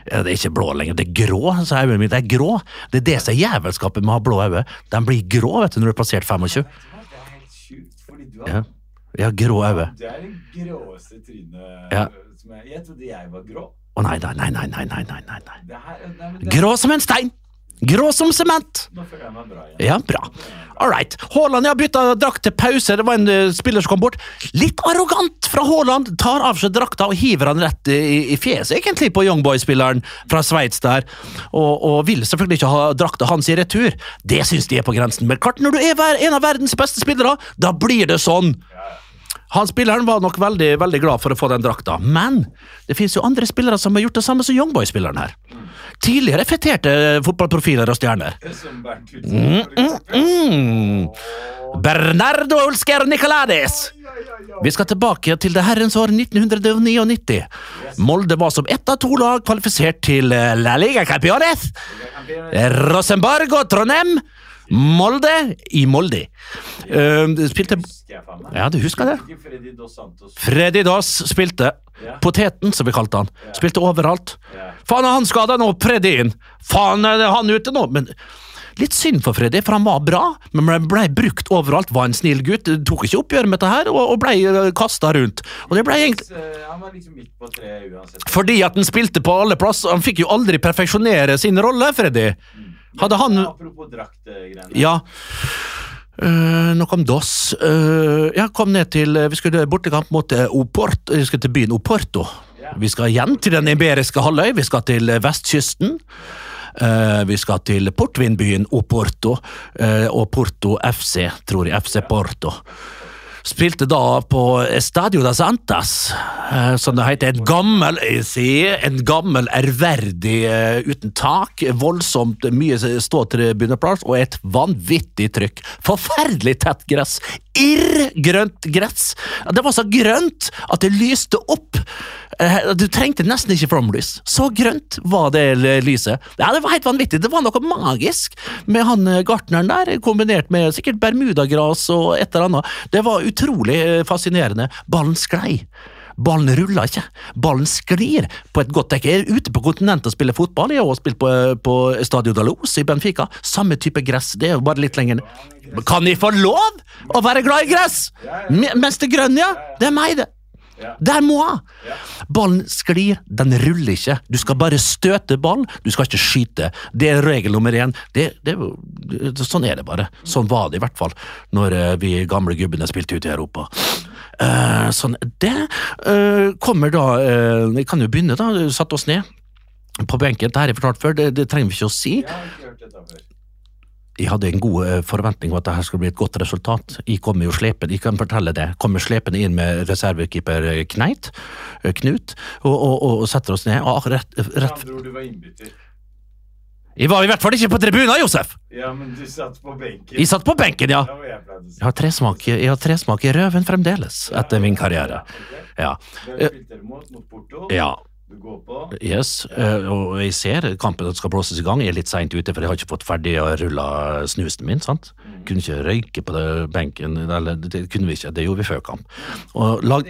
Det er ikke blå lenger, det er grå. sa øynene mine er grå. Det er det som er jævelskapet med å ha blå øyne. De blir grå vet du, når du er passert 25. Det er helt sjukt, fordi du Ja, har ja grå øyne. Du er det gråeste trynet Ja. som jeg Jeg trodde jeg var grå. Å nei, nei, nei, nei, nei, nei, nei, nei. Det det, Grå som en stein! Grå som sement! Ja, bra. All right. Haaland har bytta drakt til pause. Det var en uh, spiller som kom bort. Litt arrogant fra Haaland. Tar av seg drakta og hiver han rett i, i fjeset, egentlig, på Youngboy-spilleren fra Sveits der. Og, og vil selvfølgelig ikke ha drakta hans i retur. Det syns de er på grensen. Men klart, når du er en av verdens beste spillere, da blir det sånn. Han spilleren var nok veldig, veldig glad for å få den drakta, men det finnes jo andre spillere som har gjort det samme som Youngboy-spilleren her. Tidligere feterte fotballprofiler og stjerner. Mm, mm. Mm. Bernardo Ulsker Nicolades! Vi skal tilbake til det herrens år 1999. Molde var som ett av to lag kvalifisert til eh, La Liga Campeones. Rosenborg og Trondheim. Molde i Molde. Det spilte. Ja, du husker det? Freddy Dos spilte. Poteten, som vi kalte han. Spilte overalt. Faen, er han skada nå, Freddy inn! Faen, er han ute nå? Men Litt synd for Freddy, for han var bra, men ble, ble brukt overalt. Var en snill gutt, tok ikke oppgjør med dette her, og, og ble kasta rundt. Og det ble egentlig Eh, Han var liksom midt på treet uansett. fordi at han spilte på alle plasser. Han fikk jo aldri perfeksjonere sin rolle, Freddy. Hadde han Apropos draktgreiene. Ja. Uh, noe om DOS. Uh, jeg kom ned til Vi skulle bortekamp mot eh, Oporto, vi skulle til byen Oporto. Vi skal igjen til den iberiske halvøy. Vi skal til eh, vestkysten. Uh, vi skal til portvinbyen Oporto uh, og Porto FC, tror jeg. FC Porto. Spilte da på Estadio das Antas, eh, som det heter. En gammel, jeg en gammel ærverdig eh, uten tak. Voldsomt mye ståtribuneplass og et vanvittig trykk. Forferdelig tett gress. Irrgrønt gress. Det var så grønt at det lyste opp. Eh, Du trengte nesten ikke flomlys. Så grønt var det lyset. Ja, Det var helt vanvittig. Det var noe magisk med han eh, gartneren der, kombinert med sikkert bermudagras og et eller annet. Det var utrolig eh, fascinerende. Ballen sklei. Ballen ruller ikke. Ballen sklir på et godt dekk. Jeg er ute på kontinentet og spiller fotball. Jeg har også spilt på, på Stadio Dalos i Benfica. Samme type gress. Det er jo bare litt lenger. Kan de få lov å være glad i gress? Mester Grønn, ja. Det er meg, det. Det er moi! Ballen sklir, den ruller ikke. Du skal bare støte ball, du skal ikke skyte. Det er regel nummer én. Det, det, sånn er det bare. Sånn var det i hvert fall når eh, vi gamle gubbene spilte ute i Europa. Eh, sånn, det eh, kommer da eh, Vi kan jo begynne, da. Satt oss ned på benken. Dette har jeg fortalt før, det, det trenger vi ikke å si. Jeg har ikke hørt dette før. Jeg hadde en god forventning om at dette skulle bli et godt resultat. Jeg kommer jo slepende, jeg kan fortelle det, kommer slepende inn med reservekeeper Kneit, Knut, og, og, og, setter oss ned. Og rett, rett. andre ord, du var innbytter. Jeg var i hvert fall ikke på tribunen, Josef! Ja, men du satt på benken. Jeg satt på benken, ja. Jeg har tresmak, jeg har tresmak i røven fremdeles, etter min karriere. Ja. Porto? ja. Du går på? Yes, eh, og jeg ser kampen som skal blåses i gang. Jeg er litt seint ute, for jeg har ikke fått ferdig å rulle snusen min. sant? Kunne ikke røyke på benken, eller det kunne vi ikke, det gjorde vi før kamp. Og lag...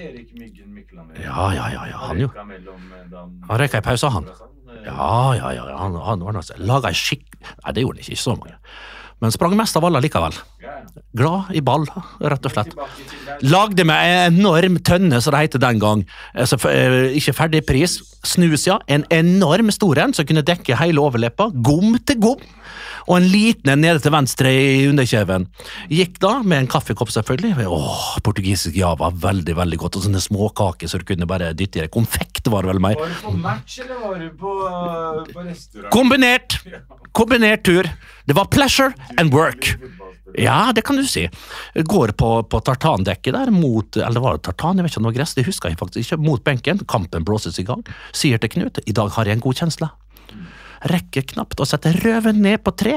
Ja, ja, ja, ja, han jo. eh, Han røyka i pausa, han. Eh, Ja, ja, ja, han, han ordna seg. Laga ei skikk... Nei, det gjorde han ikke, ikke så mange. Men sprang mest av alle likevel. Glad i ball, rett og slett. Lagde meg ei enorm tønne, som det heter den gang. Altså, eh, ikke ferdig pris. Snus, ja. En enorm stor en som kunne dekke hele overleppa. Gom til gom. Og en liten en nede til venstre i underkjeven. Gikk da med en kaffekopp, selvfølgelig. Åh, portugisisk java, veldig, veldig godt. Og sånne småkaker så du kunne bare dytte i det. Konfekt var det vel mer. Var du på match, eller var du på, eh, på restaurant? Kombinert! Kombinert tur. Det var pleasure and work. Ja, det kan du si. Går på, på tartandekket der mot Eller var det tartan? Jeg vet ikke om det var gress, det husker jeg faktisk ikke. Mot benken. Kampen blåses i gang. Sier til Knut i dag har jeg en god kjensle. Rekker knapt å sette røven ned på tre,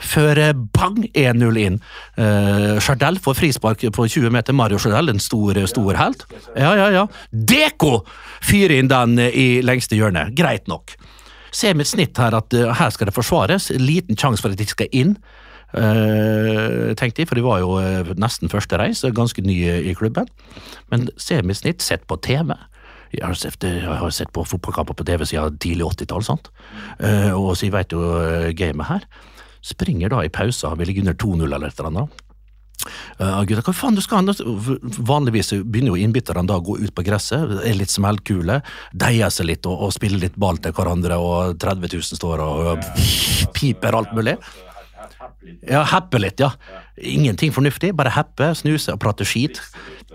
før eh, bang 1-0 inn. Uh, Chardell får frispark på 20 meter. Mario Chardell, en stor, stor helt. Ja, ja, ja. Deko fyrer inn den eh, i lengste hjørne. Greit nok. Ser mitt snitt her at uh, her skal det forsvares. Liten sjanse for at de skal inn. Uh, tenkte jeg, for de var jo eh, nesten første reis, ganske nye i klubben. Men semisnitt sett på TV. Jeg har sett, på fotballkamper på TV siden tidlig 80-tall. Eh, og så jeg veit jo eh, gamet her. Springer da i pausa, vi ligger under 2-0 eller et eller annet. Uh, gutta, hva faen du skal Vanligvis begynner jo innbytterne å gå ut på gresset, er litt smellkule, deier seg litt og, og spiller litt ball til hverandre, og 30 000 står og, og piper alt mulig. Ja, happe litt, ja. Ingenting fornuftig, bare happe, snuse og prate skit.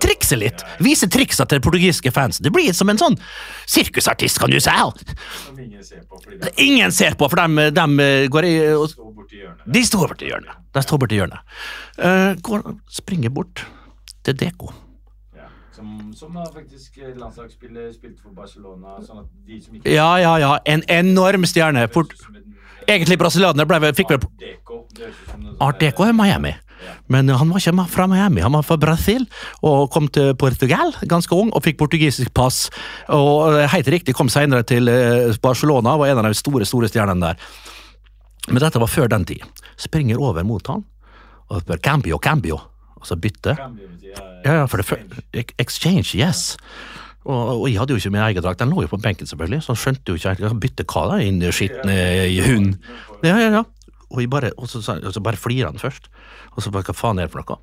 Trikse litt! Vise triksa til portugisiske fans. Det blir som en sånn sirkusartist, kan du si! Som ingen ser på, fordi Ingen ser på, for de, de går i og står borti hjørnet. De står borti hjørnet. De står borti hjørnet. Uh, går, springer bort til Deko. Ja. Som, som faktisk landslagsspiller spilt for Barcelona, sånn at de som ikke Ja, ja, ja. En enorm stjerne. Port som en- Egentlig brasilianer ble, fikk vel Art Deco. Sånn er Miami. Men han var ikke fra Miami, han var fra Brasil og kom til Portugal ganske ung og fikk portugisisk pass. Og eh, helt riktig kom senere til eh, Barcelona, var en av de store store stjernene der. Men dette var før den tid. Springer over mot han og spør Cambio, Cambio, og så bytte. Ja, Ja, for det fø- Exchange, yes. Og, og jeg hadde jo ikke min egen drakt, den lå jo på benken selvfølgelig, så han skjønte jo ikke helt bytte hva da, inn i skitne i hund. Ja, ja, ja. Og, jeg bare, og, så, og så bare flirer han først, og så bare hva faen er det for noe?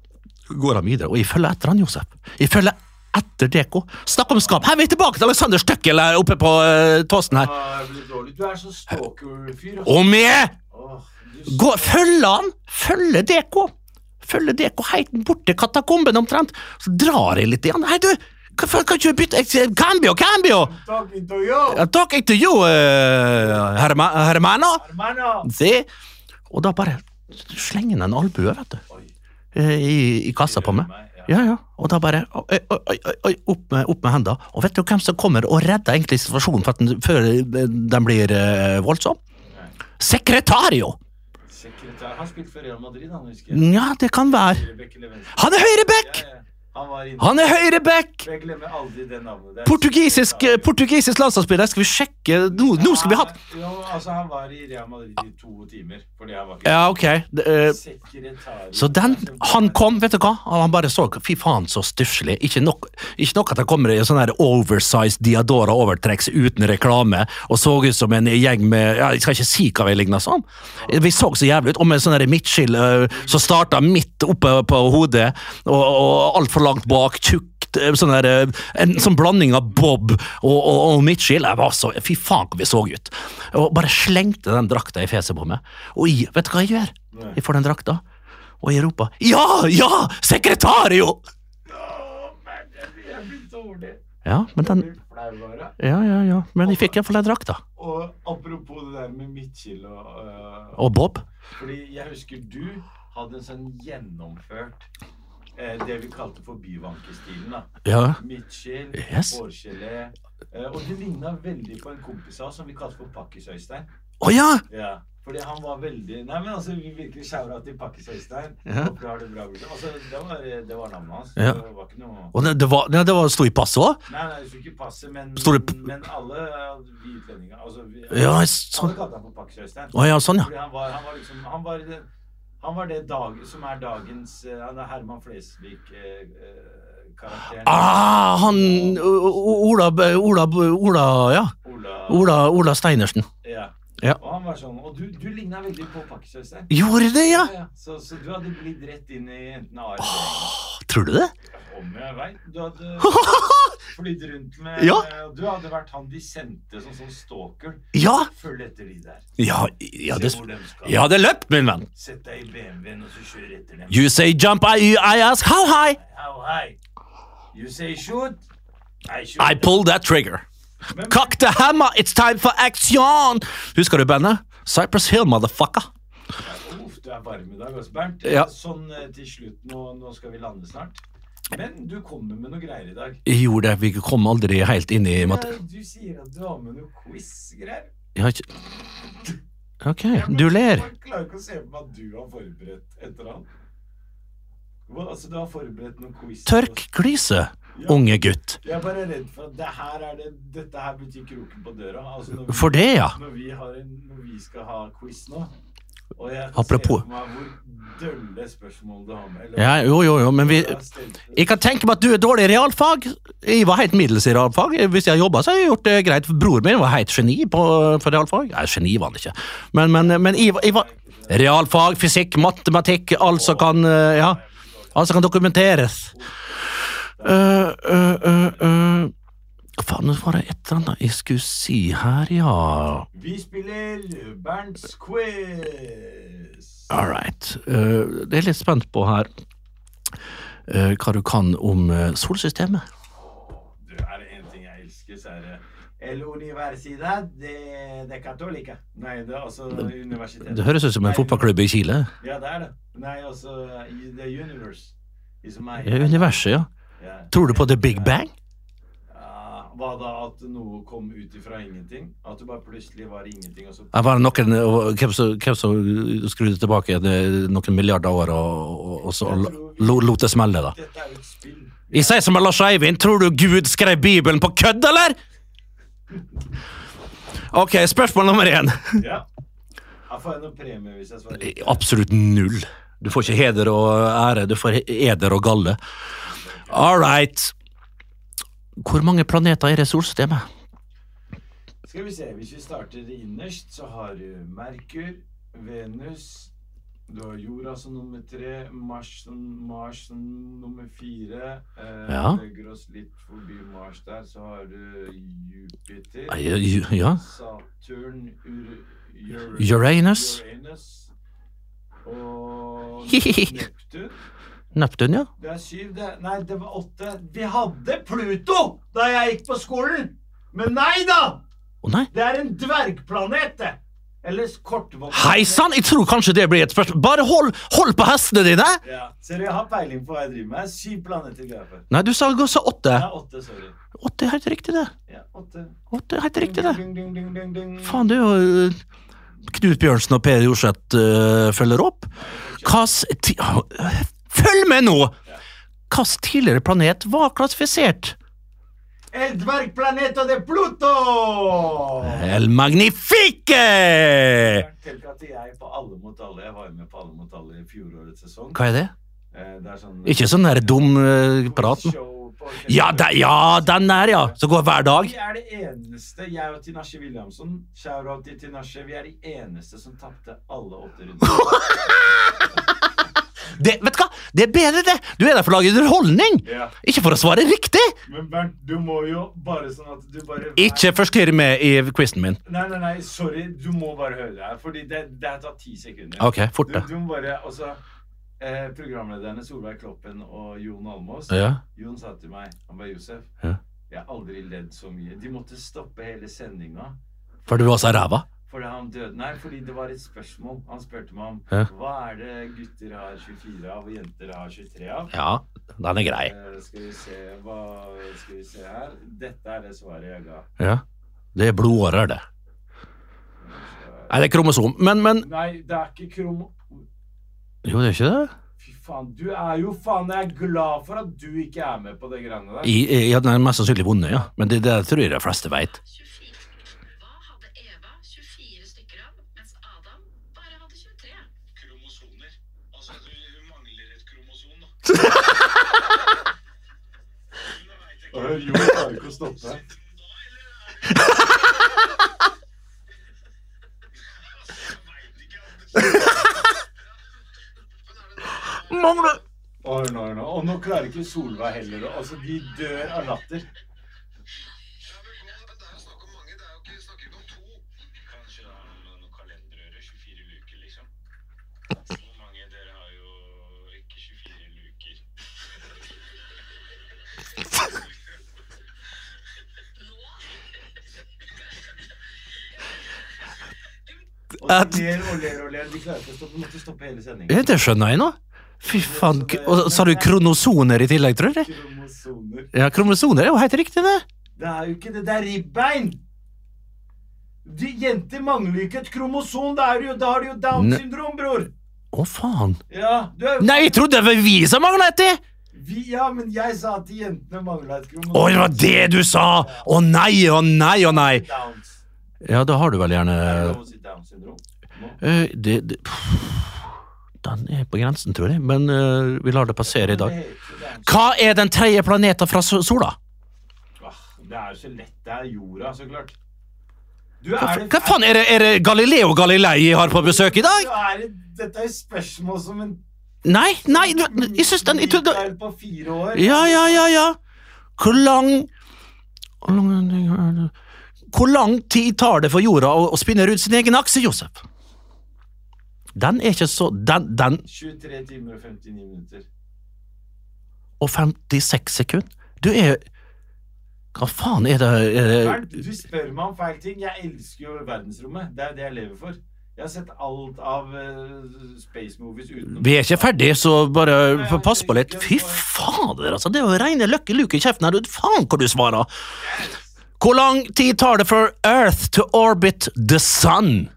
Går han videre, og jeg følger etter han, Josef. Jeg følger etter Deko. Snakk om skap! Her er vi tilbake til Alexander Støkkel her oppe på uh, Tåsen her. Ah. Du er så stalker-fyr. Om med! Gå, følger han! Følger Deko! Følger Deko helt bort til katakomben omtrent. Så drar jeg litt igjen. Hei, du! Faen, kan ikke du bytte Jeg- Cambio, cambio! Talking to you, I'm talking to you, uh, herma, hermano! hermano! Si. Og da bare slenger han en albue, vet du. Eh, I, i kassa på meg. Ja, ja. Og da bare oi, oi, oi, opp med, opp med henda. Og vet du hvem som kommer og redder egentlig situasjonen den, før den blir uh, voldsom? Sekretario! Sekretær. Han spilte for Real Madrid, han husker jeg. Ja, det kan være. Han er høyreback! Ja, ja. Han. Han er høyreback! Portugisisk, eh, portugisisk landslagsspiller. Skal vi sjekke Nå, nå skal vi ha Jo, altså, han var i Real Madrid i to timer. Fordi han var ikke Ja, ok. Det, eh, Så den, han kom, vet du hva? Han bare så Fy faen, så stusslig. Ikke ikke nok at han kommer i sånn her oversized Diadora-overtrekk uten reklame og så ut som en gjeng med ja, Jeg skal ikke si hva vi ligner som. Vi så så jævlig ut. Og med sånn midtskill uh, som starta midt oppe på hodet og, og altfor langt bak. Tjukt. Sånn der, eh, en sånn blanding av bob og, og, og Mitchell. Jeg var så, fy faen, hvor vi så ut. Og bare slengte den drakta i fjeset på meg. Og jeg, vet du hva jeg gjør? Jeg får den drakta. Og jeg roper Ja, ja! Sekretario! Ja, men den. Ja, ja, ja. Men jeg fikk iallfall den drakta. Og apropos det der med Mitchell og uh, Og Bob. Fordi jeg husker du hadde en sånn gjennomført det vi kalte for byvankestilen. da. Ja. Midtskill, Yes. hårgelé. Eh, og det ligna veldig på en kompis av oss som vi kalte for Pakkis-Øystein. Oh, ja! Ja, fordi han var veldig Nei, men altså, vi virkelig shoura til Pakkis-Øystein. Ja. Håper har det bra. Gutten. Altså, det var, det var navnet hans. Ja. Det var ikke noe Og det, det var, det, det var sto i passet òg? Nei, nei, det sto ikke passet men, men alle eh, vi utlendinger altså, vi, Ja, Alle sånn. kalte han for Pakkis-Øystein. Oh, ja, sånn, ja. Fordi han var, han var liksom Han var han var det dag, som er dagens uh, er Herman Flesvig-karakteren. Ah, han O- O- Ola Ola Ola Ja. Ola, Ola Steinersen. Ja. Ja. Og han var sånn Og du, du ligna veldig på Pakkis-Øystein. Gjorde det, ja? Ja, Så, så du hadde blitt rett inn i enten A eller Tror du det? Om jeg veit. Du hadde flydd rundt med Ja. Du hadde vært han de sendte som sånn stalker. Ja! Følg etter de der. Ja, ja det, Se hvor de skal. ja, det løpt, min venn. Sett deg i BMW-en og så kjør etter dem. You say jump, I, I ask how high. How high? You say shoot? I shoot. I pull that trigger. Cock the hammer, it's time for action! Husker du bandet? Cypress Hill, motherfucker. Uff, du er varm i dag, også, Bernt. Ja. Sånn eh, til slutt, nå, nå skal vi lande snart. Men du kommer med noe greier i dag. Jeg gjorde det, vi kom aldri helt inn i. Ja, du sier at du har med noe quiz-greier. Jeg har ikke Ok, du ler. Jeg klarer ikke å se på meg at du har forberedt et eller annet. Hva, altså, du har forberedt noen quiz. Tørk gliset, unge gutt. Jeg er bare redd for at det her er det, dette her betyr kroken på døra. Altså, vi, For det, ja. Når vi, har en, når vi skal ha quiz nå, Og jeg Apropos- ser meg hvor dølle spørsmål du har med. eller- Ja, jo, jo, jo, men vi Jeg kan tenke meg at du er dårlig i realfag. Jeg var helt middels i realfag. Hvis jeg jobba, så har jeg gjort det greit. Broren min var helt geni på, for realfag. Nei, geni var han ikke. Men, men, men jeg, jeg var Realfag, fysikk, matematikk, alt som kan eh, Ja, alt som kan dokumenteres. Uh, uh, uh, uh. Faen, var det et eller annet jeg skulle si her, ja. Vi spiller Bernts quiz. All right. Uh, det er litt spent på her uh, hva du kan om solsystemet. El Universidad de, de Católica. Nei, det er altså universitetet. Det høres ut som en fotballklubb i Chile. Ja, det er det. Nei, altså The Universe. Er- Ja, Universet, ja. Ja. Tror du på The Big Bang? Ja, hva da? At noe kom ut ifra ingenting? At det bare plutselig var ingenting, og så Var det noen, hvem som, skrudde tilbake noen milliarder år og, og, og så lo- lot det smelle, da? Dette er jo et spill. Jeg sier som Lars Eivind, tror du Gud skrev Bibelen på kødd, eller? Ok, spørsmål nummer én. Ja. Jeg får jeg noen premie hvis jeg svarer riktig? Absolutt null. Du får ikke heder og ære, du får eder og galle. All right. Hvor mange planeter er i solsystemet? Skal vi se, hvis vi starter innerst, så har du Merkur, Venus, du har jorda som nummer tre, Mars som, Mars som nummer fire. Eh, Ja. Legger oss litt forbi Mars der, så har du Jupiter, ja, Ja. Saturn, Ur Ur Uranus. Uranus og Neptun. Neptun, ja. Det er syv, det. Nei, det var åtte. Vi hadde Pluto da jeg gikk på skolen! Men nei da! Å nei. Det er en dvergplanet, det. Hei sann, jeg tror kanskje det blir et spørsmål. Bare hold, hold på hestene dine! Ja, Ser du, jeg har peiling på hva jeg driver med. Syv planeter jeg for. Nei, du sa sa åtte. Ja, åtte, sorry. Åtte er helt riktig, det. Ja, åtte. Åtte er helt riktig, det. Ding, ding, ding, ding, ding. Faen, det er jo øh, Knut Bjørnsen og Per Jorseth uh, følger opp. Hvilken. Følg med nå! Hvilken tidligere planet var klassifisert? El dvergplaneta de Pluto! El Magnifique! At jeg på Alle mot alle Jeg var med på Alle mot alle i fjorårets sesong. Hva er det? Eh, Det er sånn Ikke sånn der dum øh, prat? Ja, ja, den der, ja. Som går hver dag. Vi er det eneste, jeg og Tinashe Williamson, shout-out til Tinashe, vi er de eneste som tapte alle åtte runder. Det, vet du hva? Det er bedre, det! Du er der for å lage underholdning! Yeah. Ikke for å svare riktig! Men Bernt, du må jo bare sånn at du bare Ikke forstyrr meg i quizen min. Nei, nei, nei, sorry, du må bare høre det her, fordi det, det har tatt ti sekunder. Ok, fort Du, det. du må bare, altså, eh, programlederne Solveig Kloppen og Jon Almås, Ja. Jon sa til meg, han var Josef, Ja. jeg har aldri ledd så mye. De måtte stoppe hele sendinga. For du var så ræva? Fordi han døde Nei, fordi det var et spørsmål. Han spurte meg om Ja. hva er det gutter har 24 av og jenter har 23 av. Ja, den er grei. Uh, skal vi se hva Skal vi se her. Dette er det svaret jeg ga. Ja. Det er blodårer, det. Nei, det er kromosom. Men, men Nei, det er ikke kromo... Jo, det er ikke det? Fy faen, du er jo faen Jeg er glad for at du ikke er med på det greiene der. I, i, den er mest sannsynlig vunnet, ja. Men det, det tror jeg de fleste veit. 24. kromosoner. Altså, du hun mangler et kromosom, da. Jo, jeg klarer ikke å stoppe. Mangler hør nå, nå. Og nå klarer ikke Solveig heller å Altså, de dør av latter. Ja, men gå, men det er jo snakk om mange, det er jo ikke snakk om to. Kanskje da noen kalenderøre, 24 luker, liksom. Hvor mange dere har jo ikke 24 luker. Og de klarer ikke å stoppe. Måtte stoppe hele sendingen. Ja, det skjønner jeg nå. Fy faen. Og sa du kronosoner i tillegg, tror jeg? Kromosoner. Ja, kromosoner er jo helt riktig, det. Det er jo ikke det. Det er ribbein! De jenter mangler ikke et kromosom. Da, har de jo Downs syndrom, bror. Å, faen. Ja, du er jo Nei, jeg trodde det var vi som mangla et vi, Ja, men jeg sa at de jentene mangla et kromosom. Å, det var det du sa! Å nei, å nei, å nei. Downs. Ja, da har du vel gjerne uh, det det, det Den er på grensen, tror jeg, men uh, vi lar det passere i dag. Det det er- Hva er den tredje planeten fra sola? Det er jo så lett. Det er jorda, så klart. Du Hva, er det- hva faen, er det, er det Galileo Galilei jeg har på besøk i dag? Er det- Dette er jo spørsmål som en Nei, nei, jeg syns den jeg trodde på fire år. Ja, ja, ja, ja. Hvor lang Hvor lang, hvor lang tid tar det for jorda å, å spinne rundt sin egen akse, Josef? Den er ikke så Den, den 23 timer og 59 minutter. og 56 sekunder? Du er Hva faen er det, er det du spør meg om feil ting. Jeg elsker jo verdensrommet. Det er det jeg lever for. Jeg har sett alt av eh, space movies utenom Vi er ikke ferdig, så bare pass på litt. Fy fader, altså. Det er jo reine Lucky Luke i kjeften her. Faen hva du svarer. Hvor lang tid tar det for Earth to orbit the sun?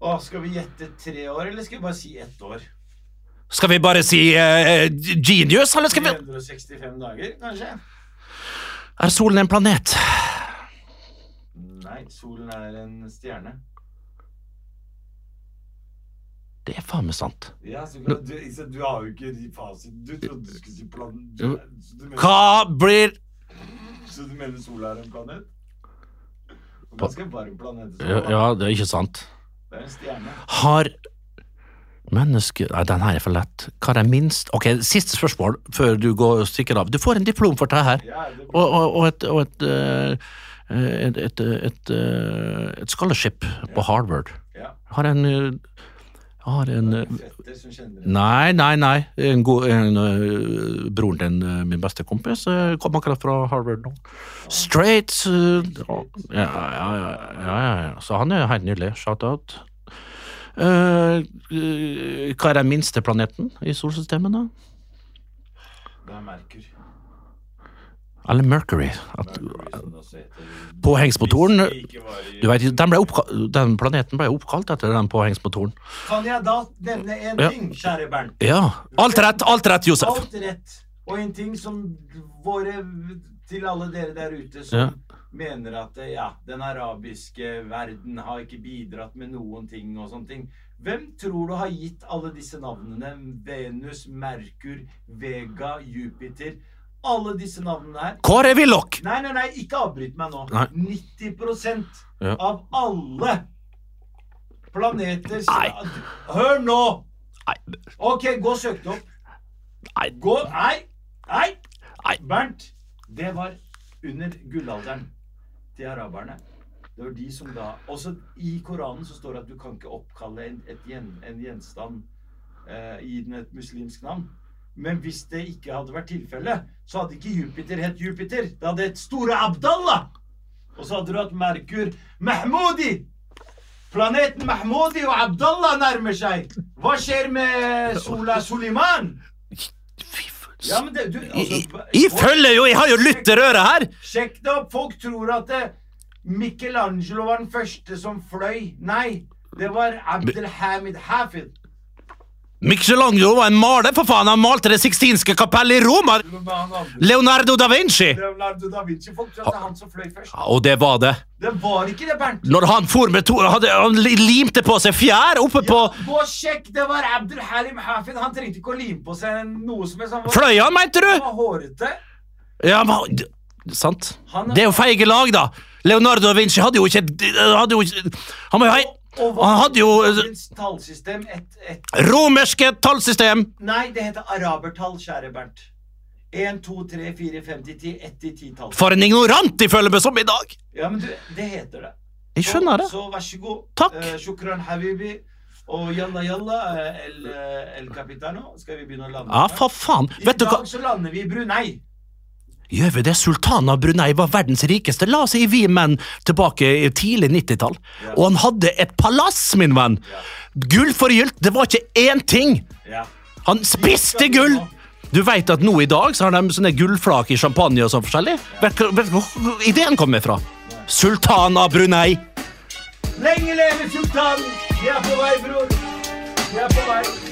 Åh, skal vi gjette tre år, eller skal vi bare si ett år? Skal vi bare si eh, genius, eller skal vi 365 dager, kanskje? Er solen en planet? Nei, solen er en stjerne. Det er faen meg sant. Ja, så du, du har jo ikke fasiten. fasit. Du trodde du skulle si så, du Hva blir så du mener sola er en planet? Ganske varm planet. ja, ja, det er ikke sant. Det er en stjerne. Har mennesker Nei, den her er for lett. Hva er minst Ok, siste spørsmål før du går og stikker av. Du får en diplom for det her. Ja, det Og, og, og et, og et, et, et, et, et, eh, et scholarship på Harvard. Ja. Har en eh, Har en eh. Nei, nei, nei. En god, en, uh, broren til eh, min beste kompis eh, kom akkurat fra Harvard nå. Straight ja, ja, ja, ja. Så han er helt nydelig. Shout-out. Hva er den minste planeten i solsystemet, da? Det er Merkur. Eller Mercury. At, påhengsmotoren du vet, den, ble oppka den planeten ble oppkalt etter den påhengsmotoren. Kan jeg da nevne en Ja. ting, kjære Bernt? Ja. Alt rett, alt rett, Josef. Alt rett. Og en ting som våre Til alle dere der ute som Ja. mener at ja, den arabiske verden har ikke bidratt med noen ting og sånne ting. Hvem tror du har gitt alle disse navnene? Venus, Merkur, Vega, Jupiter. Alle disse navnene her. Kåre Willoch! Nei, nei, nei, ikke avbryt meg nå. Nei. 90 Ja. av alle planeter Nei. Hør nå! Nei, Ok, gå og søk det opp. nei, Gå Nei! Nei! Nei. Bernt, det var under gullalderen til araberne. Det var de som da Også i Koranen så står det at du kan ikke oppkalle en, gjen, en gjenstand eh, gi den et muslimsk navn. Men hvis det ikke hadde vært tilfellet, så hadde ikke Jupiter hett Jupiter. Det hadde hett Store Abdallah. Og så hadde du hatt Merkur Mahmoudi. Planeten Mahmoudi og Abdallah nærmer seg. Hva skjer med Sola Suliman? Ja, men det, du, altså, jeg følger jo, jeg har jo lytterøre her! Sjekk det opp! Folk tror at det, Michelangelo var den første som fløy. Nei, det var Abdelhamid Hafid. Michelangelo var en maler, for faen! Han malte Det sixtinske kapellet i Roma! Leonardo da Vinci! Leonardo da Vinci. Folk tror at det er han som fløy først. Ja, og det var det. Det var ikke det, Bernt. Når han for med to hadde, Han limte på seg fjær oppe på Ja, gå og sjekk! Det var Abdelhalim Hafid. Han trengte ikke å lime på seg noe som helst. Var, Fløy han, mente du? han var hårete. Ja, men Sant. Er- Det er jo feige lag, da. Leonardo da Vinci hadde jo ikke hadde jo, ikke- Han var jo hei... Og Han hadde jo eh, tallsystem et, et romerske tallsystem! Nei, det heter arabertall, kjære Bernt. 1, 2, 3, 4, 5 til 10. 1 til 10 tall. For en ignorant de føler meg som i dag! Ja, men du, det heter det. Jeg skjønner det. Så vær så god. Takk. Uh, shukran habibi. Og yalla yalla, eh, el, el capitano. Skal vi begynne å lande? Ja, for faen. I Vet du hva? dag så lander vi i Brunei. Gjør det? Sultanen av Brunei var verdens rikeste. La oss si vi menn tilbake i tidlig 90-tall. Og han hadde et palass, min venn. Gullforgylt. Det var ikke én ting. Ja. Han spiste gull! Du vet at nå i dag så har de sånne gullflak i champagne og sånn forskjellig? Vet du hvor ideen kommer fra? Sultan av Brunei. Lenge leve sultanen! Vi er på vei, bror. Vi er på vei.